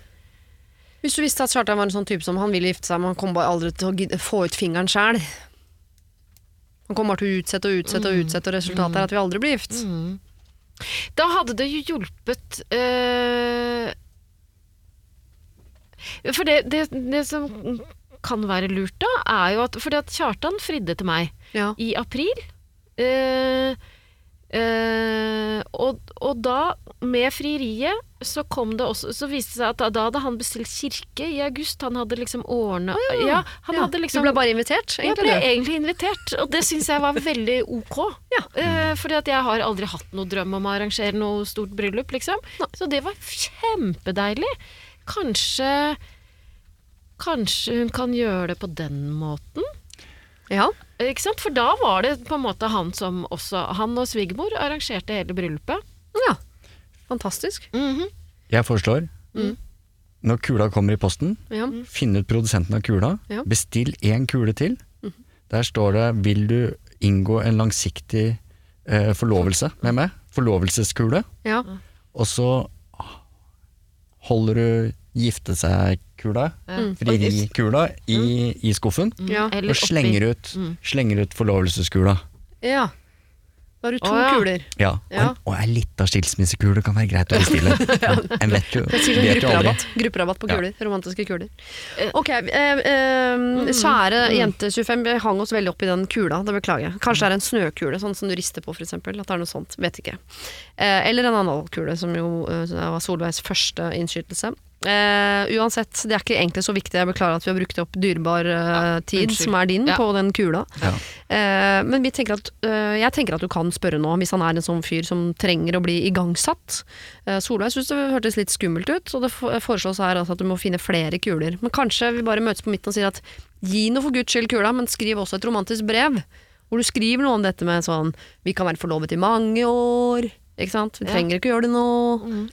Hvis du visste at Kjartan var en sånn type som han ville gifte seg, men han kom bare aldri til å få ut fingeren sjæl. Han kommer til å utsette og utsette og utsette, og resultatet er at vi aldri blir gift. Mm. Da hadde det jo hjulpet øh... For det, det, det som kan være lurt da, er jo at Fordi at Kjartan fridde til meg Ja. i april. Eh, eh, og, og da, med frieriet, så kom det også Så viste det seg at da, da hadde han bestilt kirke i august. Han hadde liksom ordna ja. han Ja, hadde liksom du ble bare invitert, jeg ble du? egentlig invitert, og det syns jeg var veldig ok. Eh, fordi at jeg har aldri hatt noe drøm om å arrangere noe stort bryllup, liksom. Så det var kjempedeilig. Kanskje Kanskje hun kan gjøre det på den måten? Ja. Ikke sant? For da var det på en måte han som også Han og svigermor arrangerte hele bryllupet. ja. Fantastisk. Mhm. Jeg foreslår, når kula kommer i posten, Ja. finn ut produsenten av kula, Ja. bestill én kule til. Der står det 'Vil du inngå en langsiktig eh, forlovelse med meg?' Forlovelseskule. ja. Og så holder du gifte seg-kula, Mm. frierikula, i, i skuffen. Ja. Eller Og slenger ut, slenger ut forlovelseskula. ja. Da har du to Å, ja. kuler. Ja. Og, Ja. en, og ei lita skilsmissekule kan være greit å bestille. En vet jo, Jeg sier sånn vet jo aldri. grupperabatt. Grupperabatt på Ja. kuler. Romantiske kuler. Ok, eh, eh, kjære jente 25, vi hang oss veldig opp i den kula, det beklager jeg. Kanskje det er en snøkule, sånn som du rister på for eksempel. At det er noe sånt, vet ikke. Eh, eller en analkule, som jo eh, var Solveigs første innskytelse. Eh, uansett, det er ikke egentlig så viktig. Jeg beklager at vi har brukt opp dyrebar eh, tid, unnskyld. som er din, Ja. på den kula. Ja. Uh, men vi tenker at, jeg tenker at du kan spørre nå, hvis han er en sånn fyr som trenger å bli igangsatt. Eh, Solveig syns det hørtes litt skummelt ut, og det foreslås her altså at du må finne flere kuler. Men kanskje vi bare møtes på midten og sier at gi nå for guds skyld kula, men skriv også et romantisk brev. Hvor du skriver noe om dette med sånn Vi kan være forlovet i mange år. Ikke sant? Vi Ja. trenger ikke gjøre det nå.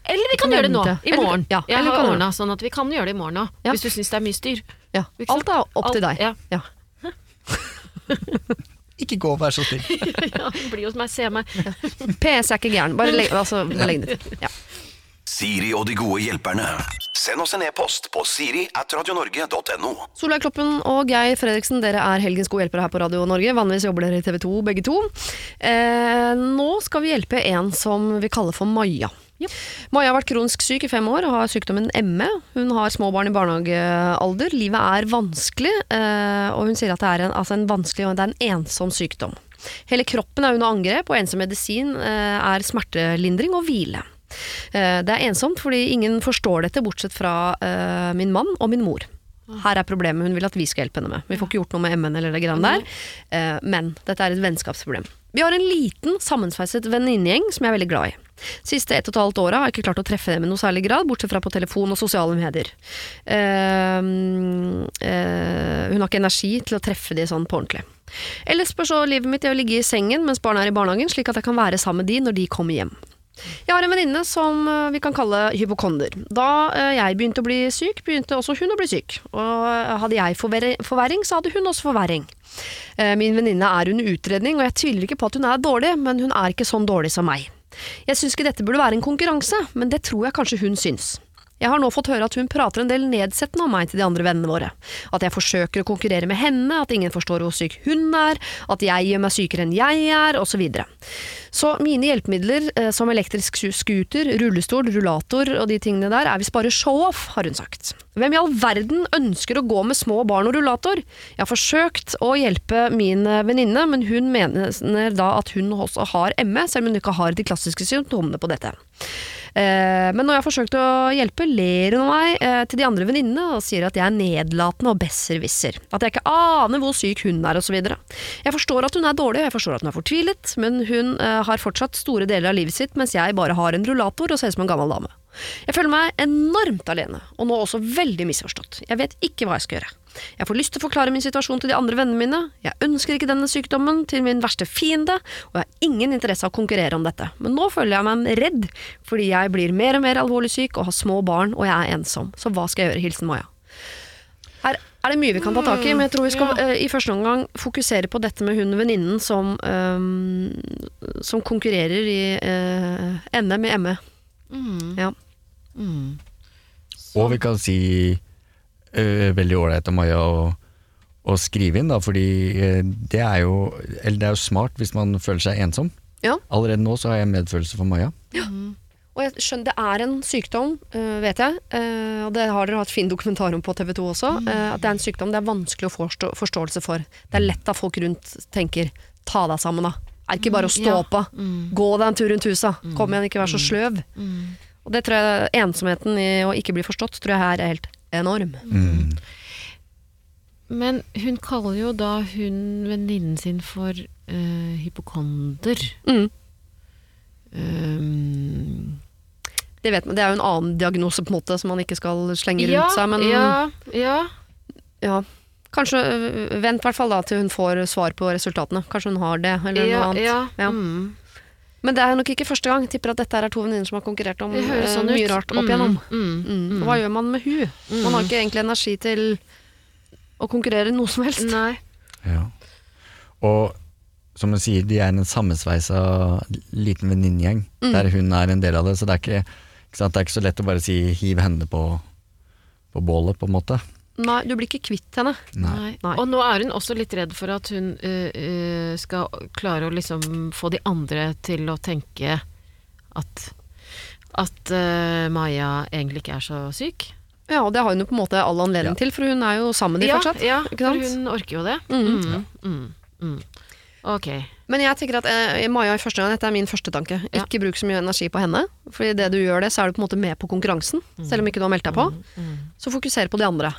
Eller vi kan gjøre det nå, i i Eller- morgen. ja, jeg eller har ordna sånn at vi kan gjøre det i morgen òg, Ja. hvis du syns det er mye styr. Ja. Alt er opp til deg. ja. Ja. Ikke gå, vær så snill. ja, bli hos meg, se meg. PS er ikke gæren. Bare legg, altså, bare legg det til. Ja. Siri og de gode hjelperne. Send oss en e-post på siri at radionorge.no. Solveig Kloppen og Geir Fredriksen, dere er helgens gode hjelpere her på Radio Norge. Vanligvis jobber dere i TV 2, begge to. Eh, nå skal vi hjelpe en som vi kaller for Maja. Maja har vært kronisk syk i fem år og har sykdommen ME. Hun har små barn i barnehagealder. Livet er vanskelig, eh, og hun sier at det er en, altså en vanskelig og det er en ensom sykdom. Hele kroppen er under angrep, og ensom medisin eh, er smertelindring og hvile. Eh, Det er ensomt fordi ingen forstår dette, bortsett fra eh, min mann og min mor. Her er problemet hun vil at vi skal hjelpe henne med. Vi får ikke gjort noe med MN eller det greiene der, eh, men dette er et vennskapsproblem. Vi har en liten, sammensveiset venninnegjeng som jeg er veldig glad i. Siste ett og et halvt åra har jeg ikke klart å treffe dem i noe særlig grad, bortsett fra på telefon og sosiale medier. Uh, uh, hun har ikke energi til å treffe de sånn på ordentlig. Ellers består livet mitt i å ligge i sengen mens barna er i barnehagen, slik at jeg kan være sammen med de når de kommer hjem. Jeg har en venninne som eh, vi kan kalle hypokonder. Da eh, jeg begynte å bli syk, begynte også hun å bli syk. Og eh, hadde jeg forverring, så hadde hun også forverring. Min venninne er under utredning, og jeg tviler ikke på at hun er dårlig, men hun er ikke sånn dårlig som meg. Jeg syns ikke dette burde være en konkurranse, men det tror jeg kanskje hun syns. Jeg har nå fått høre at hun prater en del nedsettende om meg til de andre vennene våre. At jeg forsøker å konkurrere med henne, at ingen forstår hvor syk hun er, at jeg gjør meg sykere enn jeg er, osv. Så mine hjelpemidler, eh, som elektrisk scooter, rullestol, rullator og de tingene der, er visst bare show-off, har hun sagt. Hvem i all verden ønsker å gå med små barn og rullator? Jeg har forsøkt å hjelpe min eh, venninne, men hun mener da at hun også har ME, selv om hun ikke har de klassiske symptomene på dette. Eh, men når jeg har forsøkt å hjelpe, ler hun av meg eh, til de andre venninnene og sier at jeg er nedlatende og besserwisser. At jeg ikke aner hvor syk hun er osv. Jeg forstår at hun er dårlig, og jeg forstår at hun er fortvilet, men hun eh, har fortsatt store deler av livet sitt, mens jeg bare har en rullator og ser ut som en gammel dame. Jeg føler meg enormt alene, og nå også veldig misforstått. Jeg vet ikke hva jeg skal gjøre. Jeg får lyst til å forklare min situasjon til de andre vennene mine, jeg ønsker ikke denne sykdommen til min verste fiende, og jeg har ingen interesse av å konkurrere om dette. Men nå føler jeg meg redd, fordi jeg blir mer og mer alvorlig syk og har små barn, og jeg er ensom. Så hva skal jeg gjøre? Hilsen Maja. Her er det mye vi kan ta tak i, men jeg tror vi skal eh, i første omgang fokusere på dette med hun venninnen som, eh, som konkurrerer i uh, NM i ME. Ja. Og vi kan si øh, veldig ålreit av Maja å, å skrive inn, da, fordi øh, det er jo Eller det er jo smart hvis man føler seg ensom. Ja. Allerede nå så har jeg medfølelse for Maja. Og jeg skjønner, det er en sykdom, øh, vet jeg, øh, og det har dere hatt fin dokumentar om på TV 2 også, øh, at det er en sykdom det er vanskelig å få forstå, forståelse for. Det er lett at folk rundt tenker 'ta deg sammen', da. Er ikke bare å stå ja. på. Gå deg en tur rundt huset. Kom igjen, ikke vær så sløv. Og det tror jeg, ensomheten i å ikke bli forstått, tror jeg her er helt enorm. Mm. Men hun kaller jo da hun venninnen sin for uh, hypokonder. Mm. Um, Det vet man, det er jo en annen diagnose på en måte som man ikke skal slenge rundt ja, seg, men ja, ja. ja. Kanskje øh, vent i hvert fall da til hun får svar på resultatene. Kanskje hun har det, eller ja, noe annet. ja. Ja. Mm. Men det er nok ikke første gang. Jeg tipper at dette er to venninner som har konkurrert om øh, sånn ut. mye rart opp Mm, igjennom. mm, Mm. mm. Hva gjør man med hun? Man har ikke egentlig energi til å konkurrere noe som helst. Nei. Ja. Og som hun sier, de er en sammensveisa liten venninnegjeng, der hun er en del av det. Så det er ikke, ikke sant? Det er ikke så lett å bare si 'hiv henne på, på bålet', på en måte. Nei, du blir ikke kvitt henne. Nei. Nei. Og nå er hun også litt redd for at hun uh, skal klare å liksom få de andre til å tenke at at uh, Maja egentlig ikke er så syk. Ja, og det har hun jo på en måte all anledning Ja. til, for hun er jo sammen med de ja, fortsatt. ja, for hun orker jo det. Mm. Mm, mm, mm. Ok. Men jeg tenker at eh, Maja i første gang, dette er min første tanke. Ja. Ikke bruk så mye energi på henne. For det du gjør det, så er du på en måte med på konkurransen. Selv om ikke du har meldt deg på. Så fokuser på de andre.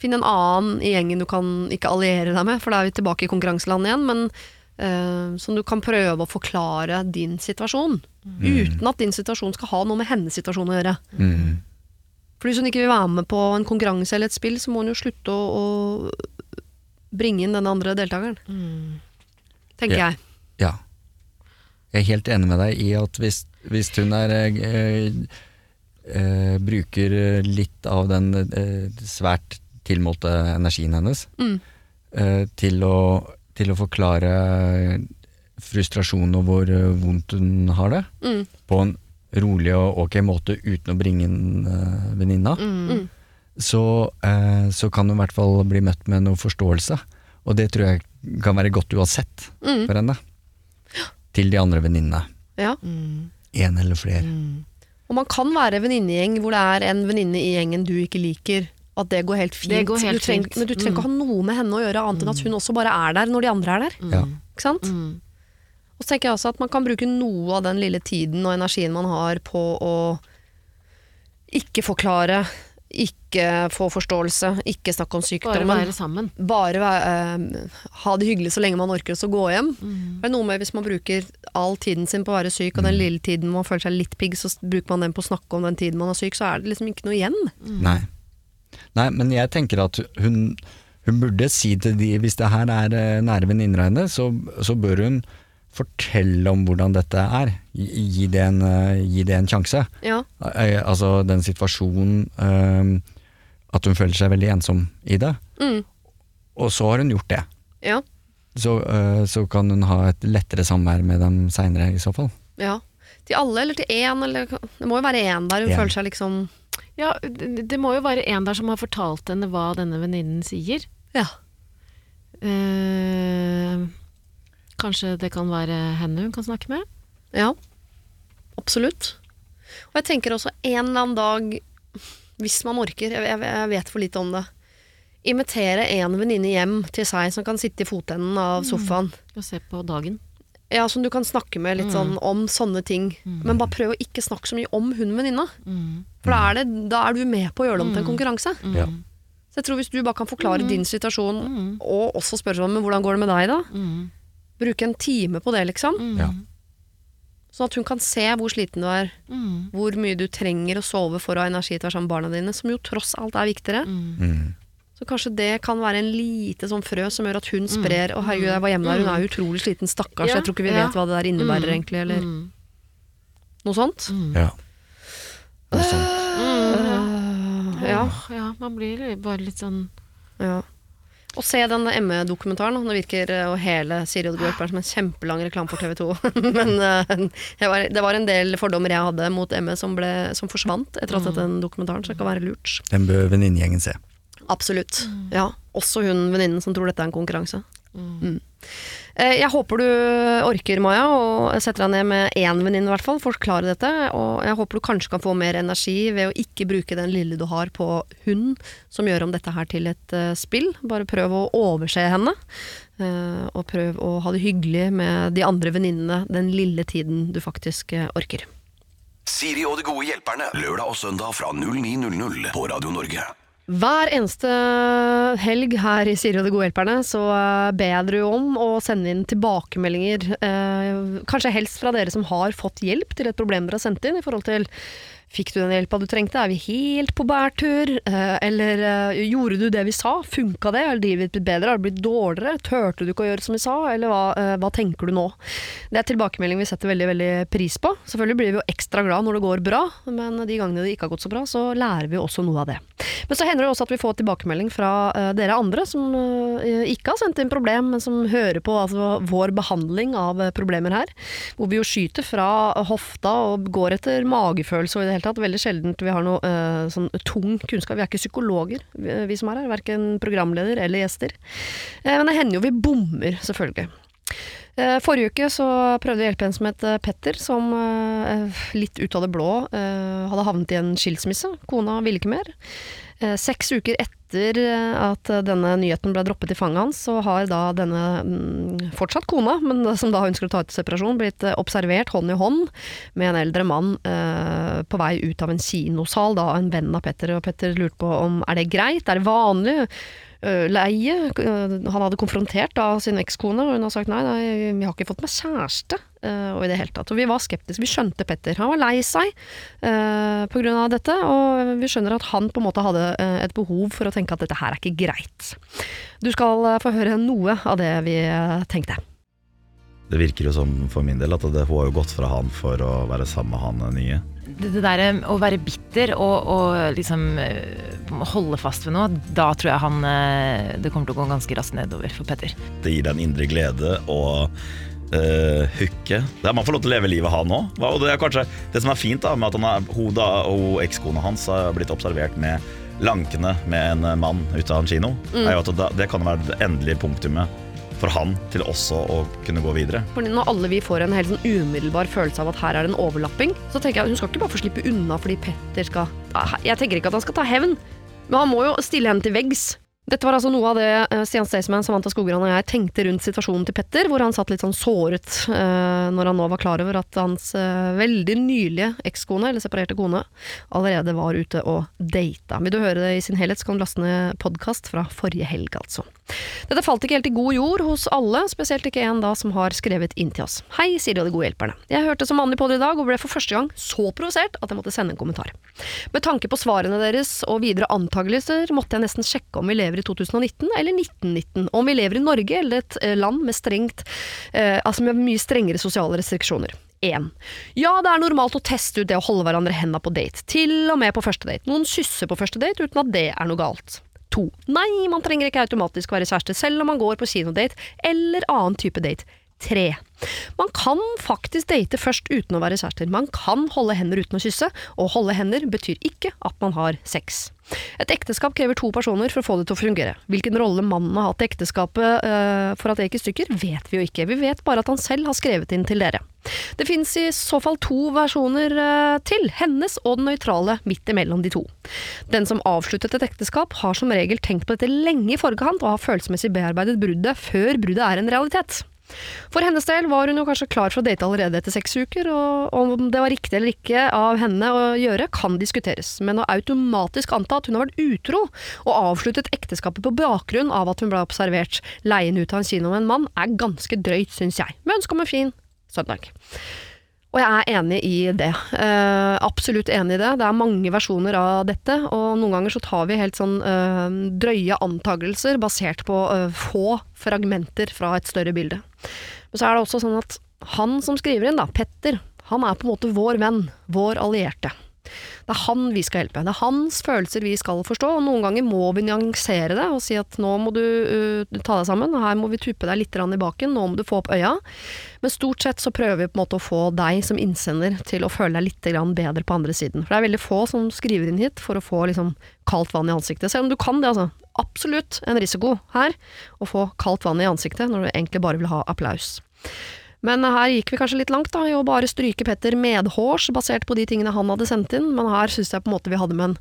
Finn en annen i gjengen du kan ikke alliere deg med, for da er vi tilbake i konkurranseland igjen. Men eh, som du kan prøve å forklare din situasjon. Uten at din situasjon skal ha noe med hennes situasjon å gjøre. Mm. For hvis hun ikke vil være med på en konkurranse eller et spill, så må hun jo slutte å, å bringe inn den andre deltakeren. Tenker Ja. jeg. Ja. Jeg er helt enig med deg i at hvis, hvis hun er eh, eh, Bruker litt av den eh, svært tilmålte energien hennes Mm. eh, til, å, til å forklare frustrasjonen og hvor eh, vondt hun har det, Mm. på en rolig og ok måte uten å bringe inn uh, venninna, Mm. så, eh, så kan hun i hvert fall bli møtt med noe forståelse. Og det tror jeg kan være godt uansett Mm. for henne. Til de andre venninnene. Ja. En eller flere. Og man kan være venninnegjeng hvor det er en venninne i gjengen du ikke liker. At det går helt fint. Går helt du trenger, fint. Men du trenger ikke ha noe med henne å gjøre, annet enn at hun også bare er der når de andre er der. Ja. Ikke sant? Og så tenker jeg også at man kan bruke noe av den lille tiden og energien man har på å ikke forklare, ikke få forståelse, ikke snakke om Bare være sammen. bare eh, ha det hyggelig så lenge man orker, og så gå hjem. Det er noe med Hvis man bruker all tiden sin på å være syk, og den lille tiden man føler seg litt pigg, så bruker man den på å snakke om den tiden man er syk, så er det liksom ikke noe igjen. Nei. Nei, men jeg tenker at hun, hun burde si til de Hvis det her er nerven nære venninner av henne, så, så bør hun fortelle om hvordan dette er. Gi, gi, det, en, eh, gi det en sjanse. Ja. Eh, Altså den situasjonen eh, At hun føler seg veldig ensom i det. Mm. Og så har hun gjort det. Ja. Så, uh, så kan hun ha et lettere samvær med dem seinere, i så fall. ja. Til alle, eller til én, eller Det må jo være én der hun En. føler seg liksom Ja, det, det må jo være en der som har fortalt henne hva denne venninnen sier. Ja. Eh, kanskje det kan være henne hun kan snakke med? Ja. Absolutt. Og jeg tenker også en eller annen dag, hvis man orker, jeg, jeg, jeg vet for lite om det, invitere en venninne hjem til seg som kan sitte i fotenden av sofaen. Og se på dagen. Ja, som du kan snakke med litt sånn om sånne ting. Men bare prøv å ikke snakke så mye om hun venninna. For da er, det, da er du med på å gjøre det om til en konkurranse. Ja. Så jeg tror hvis du bare kan forklare din situasjon, og også spørre om men hvordan går det med deg da? Bruke en time på det, liksom. Ja. Sånn at hun kan se hvor sliten du er, hvor mye du trenger å sove for å ha energi til å være sammen med barna dine, som jo tross alt er viktigere. Mm. Så kanskje det kan være en lite sånn frø som gjør at hun sprer Å herregud, jeg var hjemme der, hun er utrolig sliten, stakkars. Ja, Jeg tror ikke vi ja. vet hva det der innebærer egentlig, eller noe sånt. Ja. Noe sånt. Ja, Åh, ja, man blir bare litt sånn ja. Og se den ME-dokumentaren. da. Det virker og å hele Siri og det som en kjempelang reklame for TV 2. Men eh, var, det var en del fordommer jeg hadde mot ME som, ble, som forsvant etter å ha sett den dokumentaren, så det kan være lurt. Den bør venninnegjengen se. Absolutt. Ja, Også hun venninnen som tror dette er en konkurranse. Mm. Eh, Jeg håper du orker, Maja, og setter deg ned med én venninne i hvert fall, forklare dette. Og jeg håper du kanskje kan få mer energi ved å ikke bruke den lille du har på hun, som gjør om dette her til et eh, spill. Bare prøv å overse henne. eh, og prøv å ha det hyggelig med de andre venninnene den lille tiden du faktisk orker. Siri og de gode hjelperne. Lørdag og søndag fra 09.00 på Radio Norge. Hver eneste helg her i Siri og de gode hjelperne så eh, ber jeg dere om å sende inn tilbakemeldinger. eh, kanskje helst fra dere som har fått hjelp til et problem dere har sendt inn, i forhold til Fikk du den hjelpa du trengte? Er vi helt på bærtur? Eh, eller eh, gjorde du det vi sa? Funka det? Har livet blitt bedre? Har det blitt dårligere? Turte du ikke å gjøre som vi sa? Eller hva, eh, hva tenker du nå? Det er tilbakemelding vi setter veldig veldig pris på. Selvfølgelig blir vi jo ekstra glad når det går bra, men de gangene det ikke har gått så bra, så lærer vi også noe av det. Men så hender det også at vi får tilbakemelding fra dere andre som ikke har sendt inn problem, men som hører på altså, vår behandling av problemer her. Hvor vi jo skyter fra hofta og går etter magefølelse og i det hele tatt veldig sjeldent vi har noe uh, sånn tung kunnskap. Vi er ikke psykologer, vi, vi som er her. Verken programleder eller gjester. Uh, men det hender jo vi bommer, selvfølgelig. Eh, Forrige uke så prøvde jeg å hjelpe en som het eh, Petter, som eh, litt ut av det blå hadde havnet i en skilsmisse. Kona ville ikke mer. Seks uker etter at denne nyheten ble droppet i fanget hans, så har da denne mm, fortsatt kona, men som da ønsker å ta ut separasjon, blitt observert hånd i hånd med en eldre mann på vei ut av en kinosal, da en venn av Petter. Og Petter lurte på om er det greit, er det vanlig? Eh, leie. Eh, Han hadde konfrontert da sin ekskone, og hun har sagt nei, nei, vi har ikke fått meg kjæreste. eh, og i det hele tatt. Og vi var skeptiske. Vi skjønte Petter. Han var lei seg uh, pga. dette, og vi skjønner at han på en måte hadde et behov for å tenke at dette her er ikke greit. Du skal få høre noe av det vi tenkte. Det virker jo som for min del at det, hun har gått fra han for å være sammen med han nye. Det, det der å være bitter og, og liksom eh, holde fast ved noe, da tror jeg han eh, Det kommer til å gå ganske raskt nedover for Petter. Det gir deg en indre glede og uh, hooke. Man får lov til å leve livet han òg. Og det er kanskje det som er fint da, med at han er, hun da, og ekskona hans har blitt observert med lankene med en mann ute av en kino, er jo at det, det kan være det endelige punktumet for han til også å kunne gå videre. For når alle vi får en helt sånn umiddelbar følelse av at her er det en overlapping, så tenker jeg at hun skal ikke bare få slippe unna fordi Petter skal Ah, Jeg tenker ikke at han skal ta hevn, men han må jo stille henne til veggs. Dette var altså noe av det eh, Stian Staysman, Samantha Skogran og jeg tenkte rundt situasjonen til Petter, hvor han satt litt sånn såret eh, når han nå var klar over at hans eh, veldig nylige ekskone, eller separerte kone, allerede var ute og data. Vil du høre det i sin helhet, så kan du laste ned podkast fra forrige helg, altså. Dette falt ikke helt i god jord hos alle, spesielt ikke en da som har skrevet inn til oss. Hei, Siri og de gode hjelperne. Jeg hørte som vanlig på dere i dag, og ble for første gang så provosert at jeg måtte sende en kommentar. Med tanke på svarene deres og videre antagelser måtte jeg nesten sjekke om vi lever i 2019 eller 1919, om vi lever i Norge eller et eh, land med strengt, eh, altså med mye strengere sosiale restriksjoner. 1. Ja, det er normalt å teste ut det å holde hverandre henda på date, til og med på første date. Noen kysser på første date uten at det er noe galt. 2. Nei, man trenger ikke automatisk være kjæreste selv om man går på kinodate eller annen type date. 3. Man kan faktisk date først uten å være kjærester. Man kan holde hender uten å kysse, og holde hender betyr ikke at man har sex. Et ekteskap krever to personer for å få det til å fungere. Hvilken rolle mannen har hatt i ekteskapet øh, for at det gikk i stykker, vet vi jo ikke. Vi vet bare at han selv har skrevet inn til dere. Det finnes i så fall to versjoner øh, til, hennes og den nøytrale midt imellom de to. Den som avsluttet et ekteskap, har som regel tenkt på dette lenge i forkant og har følelsesmessig bearbeidet bruddet før bruddet er en realitet. For hennes del var hun jo kanskje klar for å date allerede etter seks uker, og om det var riktig eller ikke av henne å gjøre, kan diskuteres. Men å automatisk anta at hun har vært utro og avsluttet ekteskapet på bakgrunn av at hun ble observert leien ut av en kino med en mann, er ganske drøyt, syns jeg. Med ønske om en fin søndag. Og jeg er enig i det. Uh, absolutt enig i det. Det er mange versjoner av dette, og noen ganger så tar vi helt sånn uh, drøye antagelser basert på uh, få fragmenter fra et større bilde. Men så er det også sånn at han som skriver inn, da, Petter, han er på en måte vår venn, vår allierte. Det er han vi skal hjelpe. Det er hans følelser vi skal forstå, og noen ganger må vi nyansere det og si at nå må du uh, ta deg sammen, her må vi tuppe deg litt i baken, nå må du få opp øya. Men stort sett så prøver vi på en måte å få deg som innsender til å føle deg litt bedre på andre siden. For det er veldig få som skriver inn hit for å få liksom kaldt vann i ansiktet. Selv om du kan det, altså. Absolutt en risiko her å få kaldt vann i ansiktet når du egentlig bare vil ha applaus. Men her gikk vi kanskje litt langt da, i å bare stryke Petter medhårs, basert på de tingene han hadde sendt inn, men her syns jeg på en måte vi hadde med en,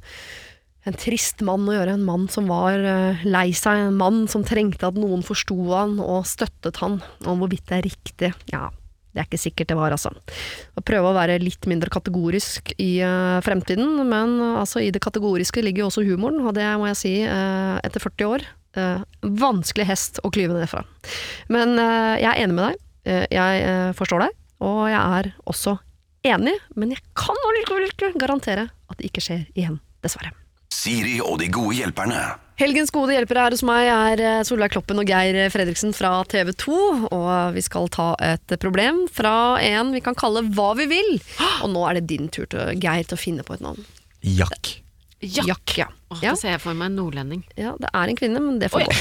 en trist mann å gjøre, en mann som var uh, lei seg, en mann som trengte at noen forsto han og støttet han, Om hvorvidt det er riktig, ja, det er ikke sikkert det var, altså. Å prøve å være litt mindre kategorisk i uh, fremtiden, men uh, altså, i det kategoriske ligger jo også humoren, og det må jeg si, etter 40 år, vanskelig hest å klyve ned fra. Men jeg er enig med deg. Eh, jeg eh, forstår deg, og jeg er også enig, men jeg kan allikevel ikke garantere at det ikke skjer igjen, dessverre. Siri og de gode hjelperne. Helgens gode hjelpere her hos meg er eh, Solveig Kloppen og Geir Fredriksen fra TV 2. Og vi skal ta et problem fra en vi kan kalle hva vi vil. Og nå er det din tur, til, Geir, til å finne på et navn. Jack. Jack, ja. Åh, ja. Da ser jeg for meg en nordlending. Ja, det er en kvinne, men det får gå.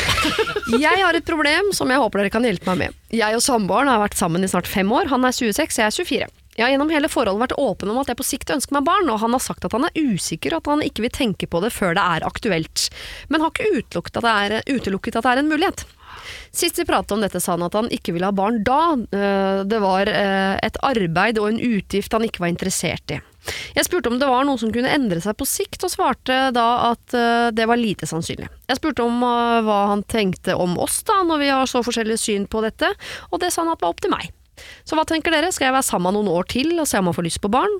Jeg har et problem som jeg håper dere kan hjelpe meg med. Jeg og samboeren har vært sammen i snart fem år. Han er 26, jeg er 24. Jeg har gjennom hele forholdet vært åpen om at jeg på sikt ønsker meg barn, og han har sagt at han er usikker og at han ikke vil tenke på det før det er aktuelt, men har ikke utelukket at det er, utelukket at det er en mulighet. Sist vi pratet om dette sa han at han ikke ville ha barn da, øh, det var øh, et arbeid og en utgift han ikke var interessert i. Jeg spurte om det var noe som kunne endre seg på sikt, og svarte da at øh, det var lite sannsynlig. Jeg spurte om øh, hva han tenkte om oss da, når vi har så forskjellig syn på dette, og det sa han at var opp til meg. Så hva tenker dere, skal jeg være sammen noen år til og se om han får lyst på barn?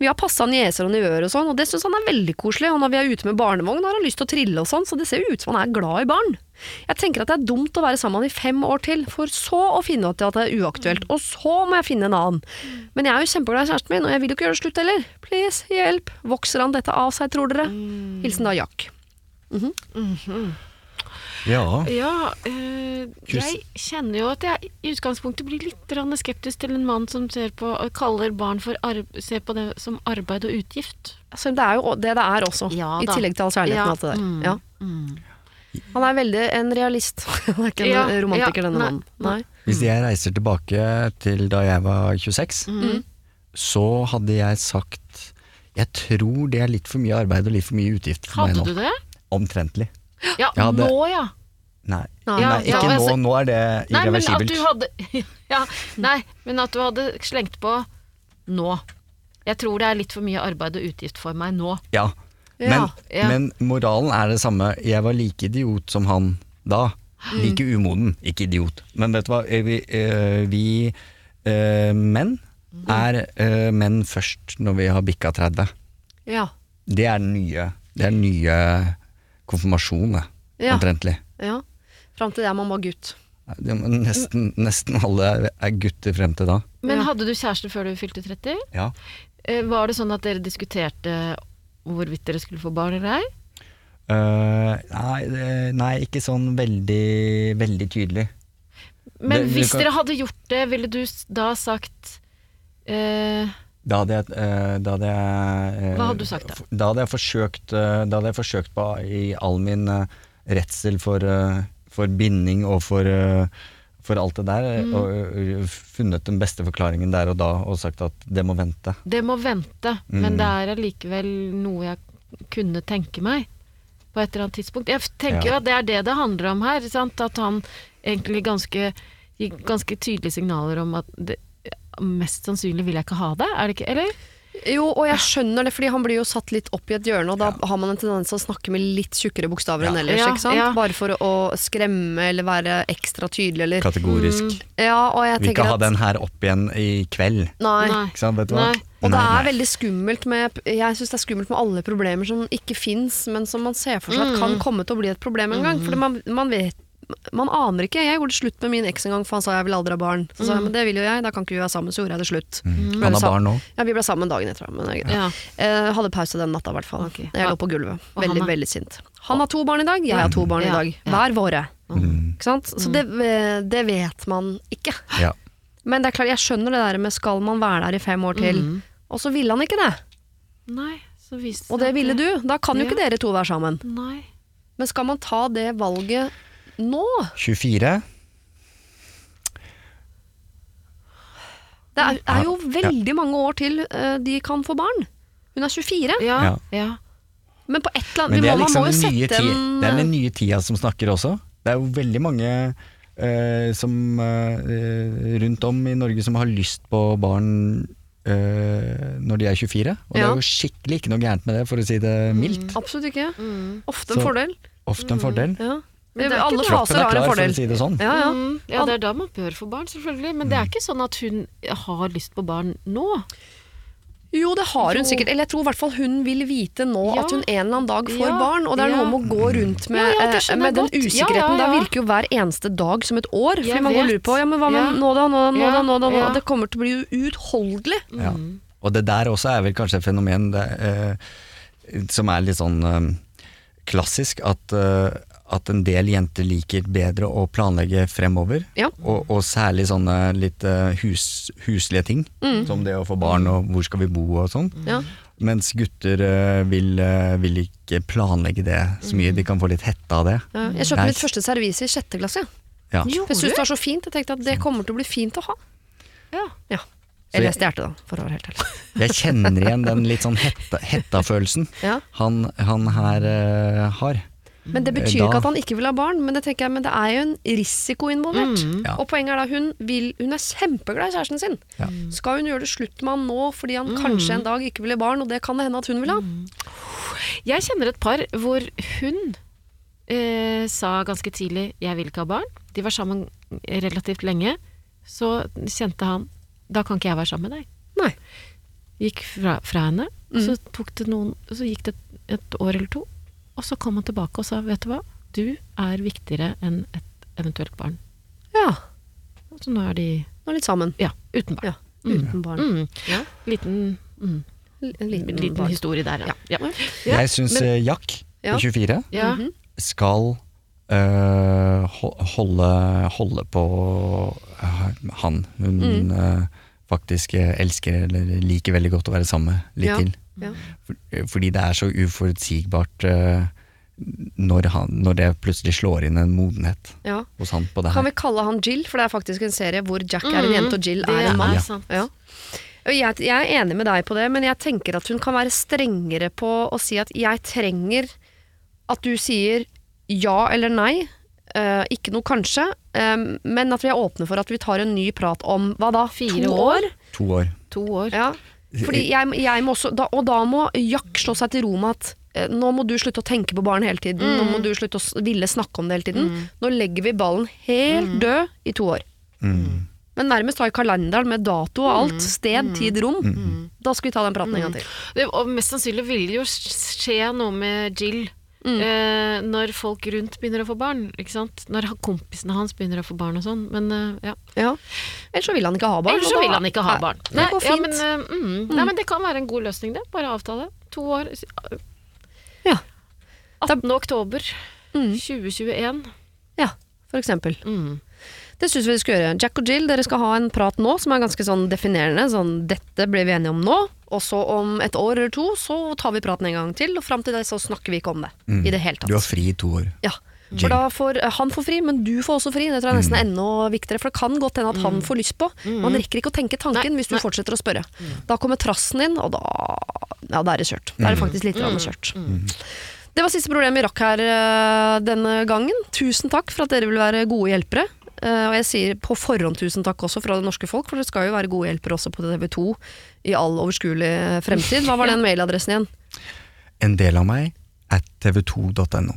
Vi har passa nieser og nevøer og sånn, og det syns han er veldig koselig, og når vi er ute med barnevogn har han lyst til å trille og sånn, så det ser jo ut som han er glad i barn. Jeg tenker at det er dumt å være sammen i fem år til, for så å finne ut at det er uaktuelt, og så må jeg finne en annen. Men jeg er jo kjempeglad i kjæresten min, og jeg vil jo ikke gjøre det slutt heller. Please, hjelp. Vokser han dette av seg, tror dere? Hilsen da Jack. Ja. Ja, øh, jeg kjenner jo at jeg i utgangspunktet blir litt skeptisk til en mann som ser på, kaller barn for ser på det som arbeid og utgift. Altså, det er jo det det er også, Ja i tillegg til all kjærligheten Ja, og alt det der. mm, Ja. Han er veldig en realist. Han er ikke en Ja, romantiker, ja, denne mannen. Nei. Hvis jeg reiser tilbake til da jeg var 26, Mm. så hadde jeg sagt Jeg tror det er litt for mye arbeid og litt for mye utgift for Hadde meg du det? Omtrentlig. Ja, det- nå ja. Nei, Nei. nei ikke ja, nå. altså- Nå er det Nei, men at irreversibelt. du hadde Ja, nei, men at du hadde slengt på nå. Jeg tror det er litt for mye arbeid og utgift for meg nå. Ja. Men, Ja, men moralen er det samme. Jeg var like idiot som han da. Like umoden, ikke idiot. Men vet du hva, Eh, vi, eh, vi eh, menn er menn først når vi har bikka 30. Ja. Det er den nye, det er nye konfirmasjonen, det. Ja. Omtrentlig. ja. Fram til det er man bare gutt. Nesten, nesten alle er gutter frem til da. Men hadde du kjæreste før du fylte 30? Ja. Eh, Var det sånn at dere diskuterte hvorvidt dere skulle få barn eller ei? Uh, nei, nei, ikke sånn veldig, veldig tydelig. Men Det- hvis kan- dere hadde gjort det, ville du da sagt uh... Da hadde jeg, eh, da hadde jeg Hva hadde du sagt da? Da hadde jeg forsøkt, da hadde jeg forsøkt på i all min redsel for, for binding og for, for alt det der, Mm. og eh, funnet den beste forklaringen der og da og sagt at det må vente. Det må vente, Mm. men det er allikevel noe jeg kunne tenke meg på et eller annet tidspunkt. Jeg tenker jo Ja. at det er det det handler om her, sant? at han egentlig ganske, gir ganske tydelige signaler om at det, mest sannsynlig vil jeg ikke ha det, er det ikke? Eller? Jo, og jeg skjønner det, fordi han blir jo satt litt opp i et hjørne, og da har man en tendens til å snakke med litt tjukkere bokstaver enn ellers, Ja, ikke sant? ja. Bare for å skremme eller være ekstra tydelig, eller Kategorisk. Ja, og jeg Vi kan ha den her opp igjen i kveld. Nei. Nei. Ikke sant, vet du hva? Nei. Og det er nei. veldig skummelt med Jeg syns det er skummelt med alle problemer som ikke fins, men som man ser for seg at kan komme til å bli et problem en gang. For man, man vet Man aner ikke. Jeg gjorde det slutt med min eks en gang, for han sa jeg vil aldri ha barn. Så sa jeg men det vil jo jeg, da kan ikke vi være sammen. Så gjorde jeg det slutt. Mm. Han har barn nå. Ja, vi ble sammen dagen etter, men det er. Ja. Eh, hadde pause den natta, i hvert fall. Okay. Jeg lå på gulvet. Veldig, er... veldig sint. Han har to barn i dag, jeg har to barn i dag. Hver våre. Mm. Ikke sant? Så det, det vet man ikke. Ja. Men det er klart, jeg skjønner det der med skal man være der i fem år til? Og så ville han ikke det. Nei, så viste Og det ville du. Da kan jo ikke dere to være sammen. Nei. Men skal man ta det valget nå? 24. Det er, er jo veldig mange år til uh, de kan få barn. Hun er 24. Ja. Ja. ja. Men på et eller Men annet det er man liksom må jo den nye, sette ti en det er den nye tida som snakker også. Det er jo veldig mange uh, som uh, rundt om i Norge som har lyst på barn eh, når de er 24. Og det er jo skikkelig ikke noe gærent med det, for å si det mildt. Absolutt ikke. Mm. Ofte en Så- fordel. Ofte en fordel. Ja. Men det er Alle ikke faser er har en fordel. å si det sånn. Ja, ja. Mm, ja, det er da man bør få barn, selvfølgelig. Men det er ikke sånn at hun har lyst på barn nå. Jo, det har hun Jo. sikkert. Eller jeg tror i hvert fall hun vil vite nå Ja. at hun en eller annen dag får Ja. barn. Og det er Ja. noe med å gå rundt med, Ja, eh, med den usikkerheten. ja, Da virker jo hver eneste dag som et år. Fordi Jeg man går og lurer på ja, men hva med Ja. nå da, nå da, nå da, nå da, nå da. ja. Det kommer til å bli uutholdelig. Ja. Og det der også er vel kanskje et fenomen det, eh, som er litt sånn eh, klassisk, at, eh, at en del jenter liker bedre å planlegge fremover. Ja. Og, og særlig sånne litt eh, hus, huslige ting, som det å få barn og hvor skal vi bo og sånn. Ja. Mens gutter eh, vil, eh, vil ikke planlegge det så mye, de kan få litt hette av det. Ja, Jeg kjøpte mitt første servis i sjette klasse. Ja. Jeg syntes det var så fint. Jeg tenkte at det kommer til å bli fint å ha. Ja. Ja. Eller jeg- stjal det, for å være helt ærlig. Jeg kjenner igjen den litt sånn hetta- hetta-følelsen Ja. han, han her uh, har. Men det betyr Da- ikke at han ikke vil ha barn, men det, tenker jeg, men det er jo en risiko involvert. Ja. Og poenget er da hun, vil, hun er kjempeglad i kjæresten sin. Ja. Skal hun gjøre det slutt med han nå fordi han kanskje en dag ikke vil ha barn, og det kan det hende at hun vil ha? Jeg kjenner et par hvor hun eh, sa ganske tidlig 'jeg vil ikke ha barn'. De var sammen relativt lenge. Så kjente han 'da kan ikke jeg være sammen med deg'. Nei. Gikk fra, fra henne. Mm. så, tok det noen, så gikk det et, et år eller to, og så kom han tilbake og sa 'vet du hva, du er viktigere enn et eventuelt barn'. Ja, Så nå er de nå er litt sammen. ja, uten barn. Ja, uten barn. Mm. Ja. Liten, mm. liten, liten, liten barn. historie der, ja. ja. Ja. Jeg syns men- Jack på 24 ja. Mhm. skal øh, holde, holde på øh, han hun Mm. øh, faktisk elsker eller liker veldig godt å være sammen med litt Ja. til. Ja. For, øh, fordi det er så uforutsigbart uh, når, han, når det plutselig slår inn en modenhet Ja. hos han på det Kan vi kalle han Jill, for det er faktisk en serie hvor Jack er en jente og Jill det er en mann. er. Ja. Jeg, jeg er enig med deg på det, men jeg tenker at hun kan være strengere på å si at jeg trenger at du sier ja eller nei. uh, ikke noe kanskje, eh, men at vi er åpne for at vi tar en ny prat om hva da? Fire to år? To år. To år. Ja. Fordi jeg, jeg må også, da, og da må Jack slå seg til ro med at eh, nå må du slutte å tenke på barn hele tiden. Nå må du slutte å s- ville snakke om det hele tiden. Nå legger vi ballen helt død i to år. Mm. Men nærmest ha i kalenderen med dato og alt. Sted, tid, rom. Da skal vi ta den praten en gang til. Det, og mest sannsynlig vil det jo skje noe med Jill eh, når folk rundt begynner å få barn. Ikke sant? Når kompisene hans begynner å få barn og sånn. Men eh, ja. Ja. Ellers så vil han ikke ha barn. Ellers så vil han ikke ha Nei, barn. Det går ja, men, eh, mm, Nei, men det kan være en god løsning, det. Bare avtale. To år. Ja. 18. oktober Mm. 2021. ja, for eksempel. Mm. Det syns vi vi skal gjøre. Jack og Jill, dere skal ha en prat nå som er ganske sånn definerende. Sånn, dette ble vi enige om nå, og så om et år eller to så tar vi praten en gang til, og fram til det så snakker vi ikke om det. I det hele tatt. Du har fri i to år. Ja. For da får eh, han får fri, men du får også fri. Det tror jeg er nesten enda viktigere. For det kan godt hende at han får lyst på. Man rekker ikke å tenke tanken hvis du Nei. fortsetter å spørre. Da kommer trassen inn, og da Ja, da er det kjørt. Da er det faktisk litt grann kjørt. Det var siste problem vi rakk her eh, denne gangen. Tusen takk for at dere vil være gode hjelpere. Eh, og jeg sier på forhånd tusen takk også fra det norske folk, for det skal jo være gode hjelpere også på TV2 i all overskuelig fremtid. Hva var den mailadressen igjen? En del av meg at tv2.no.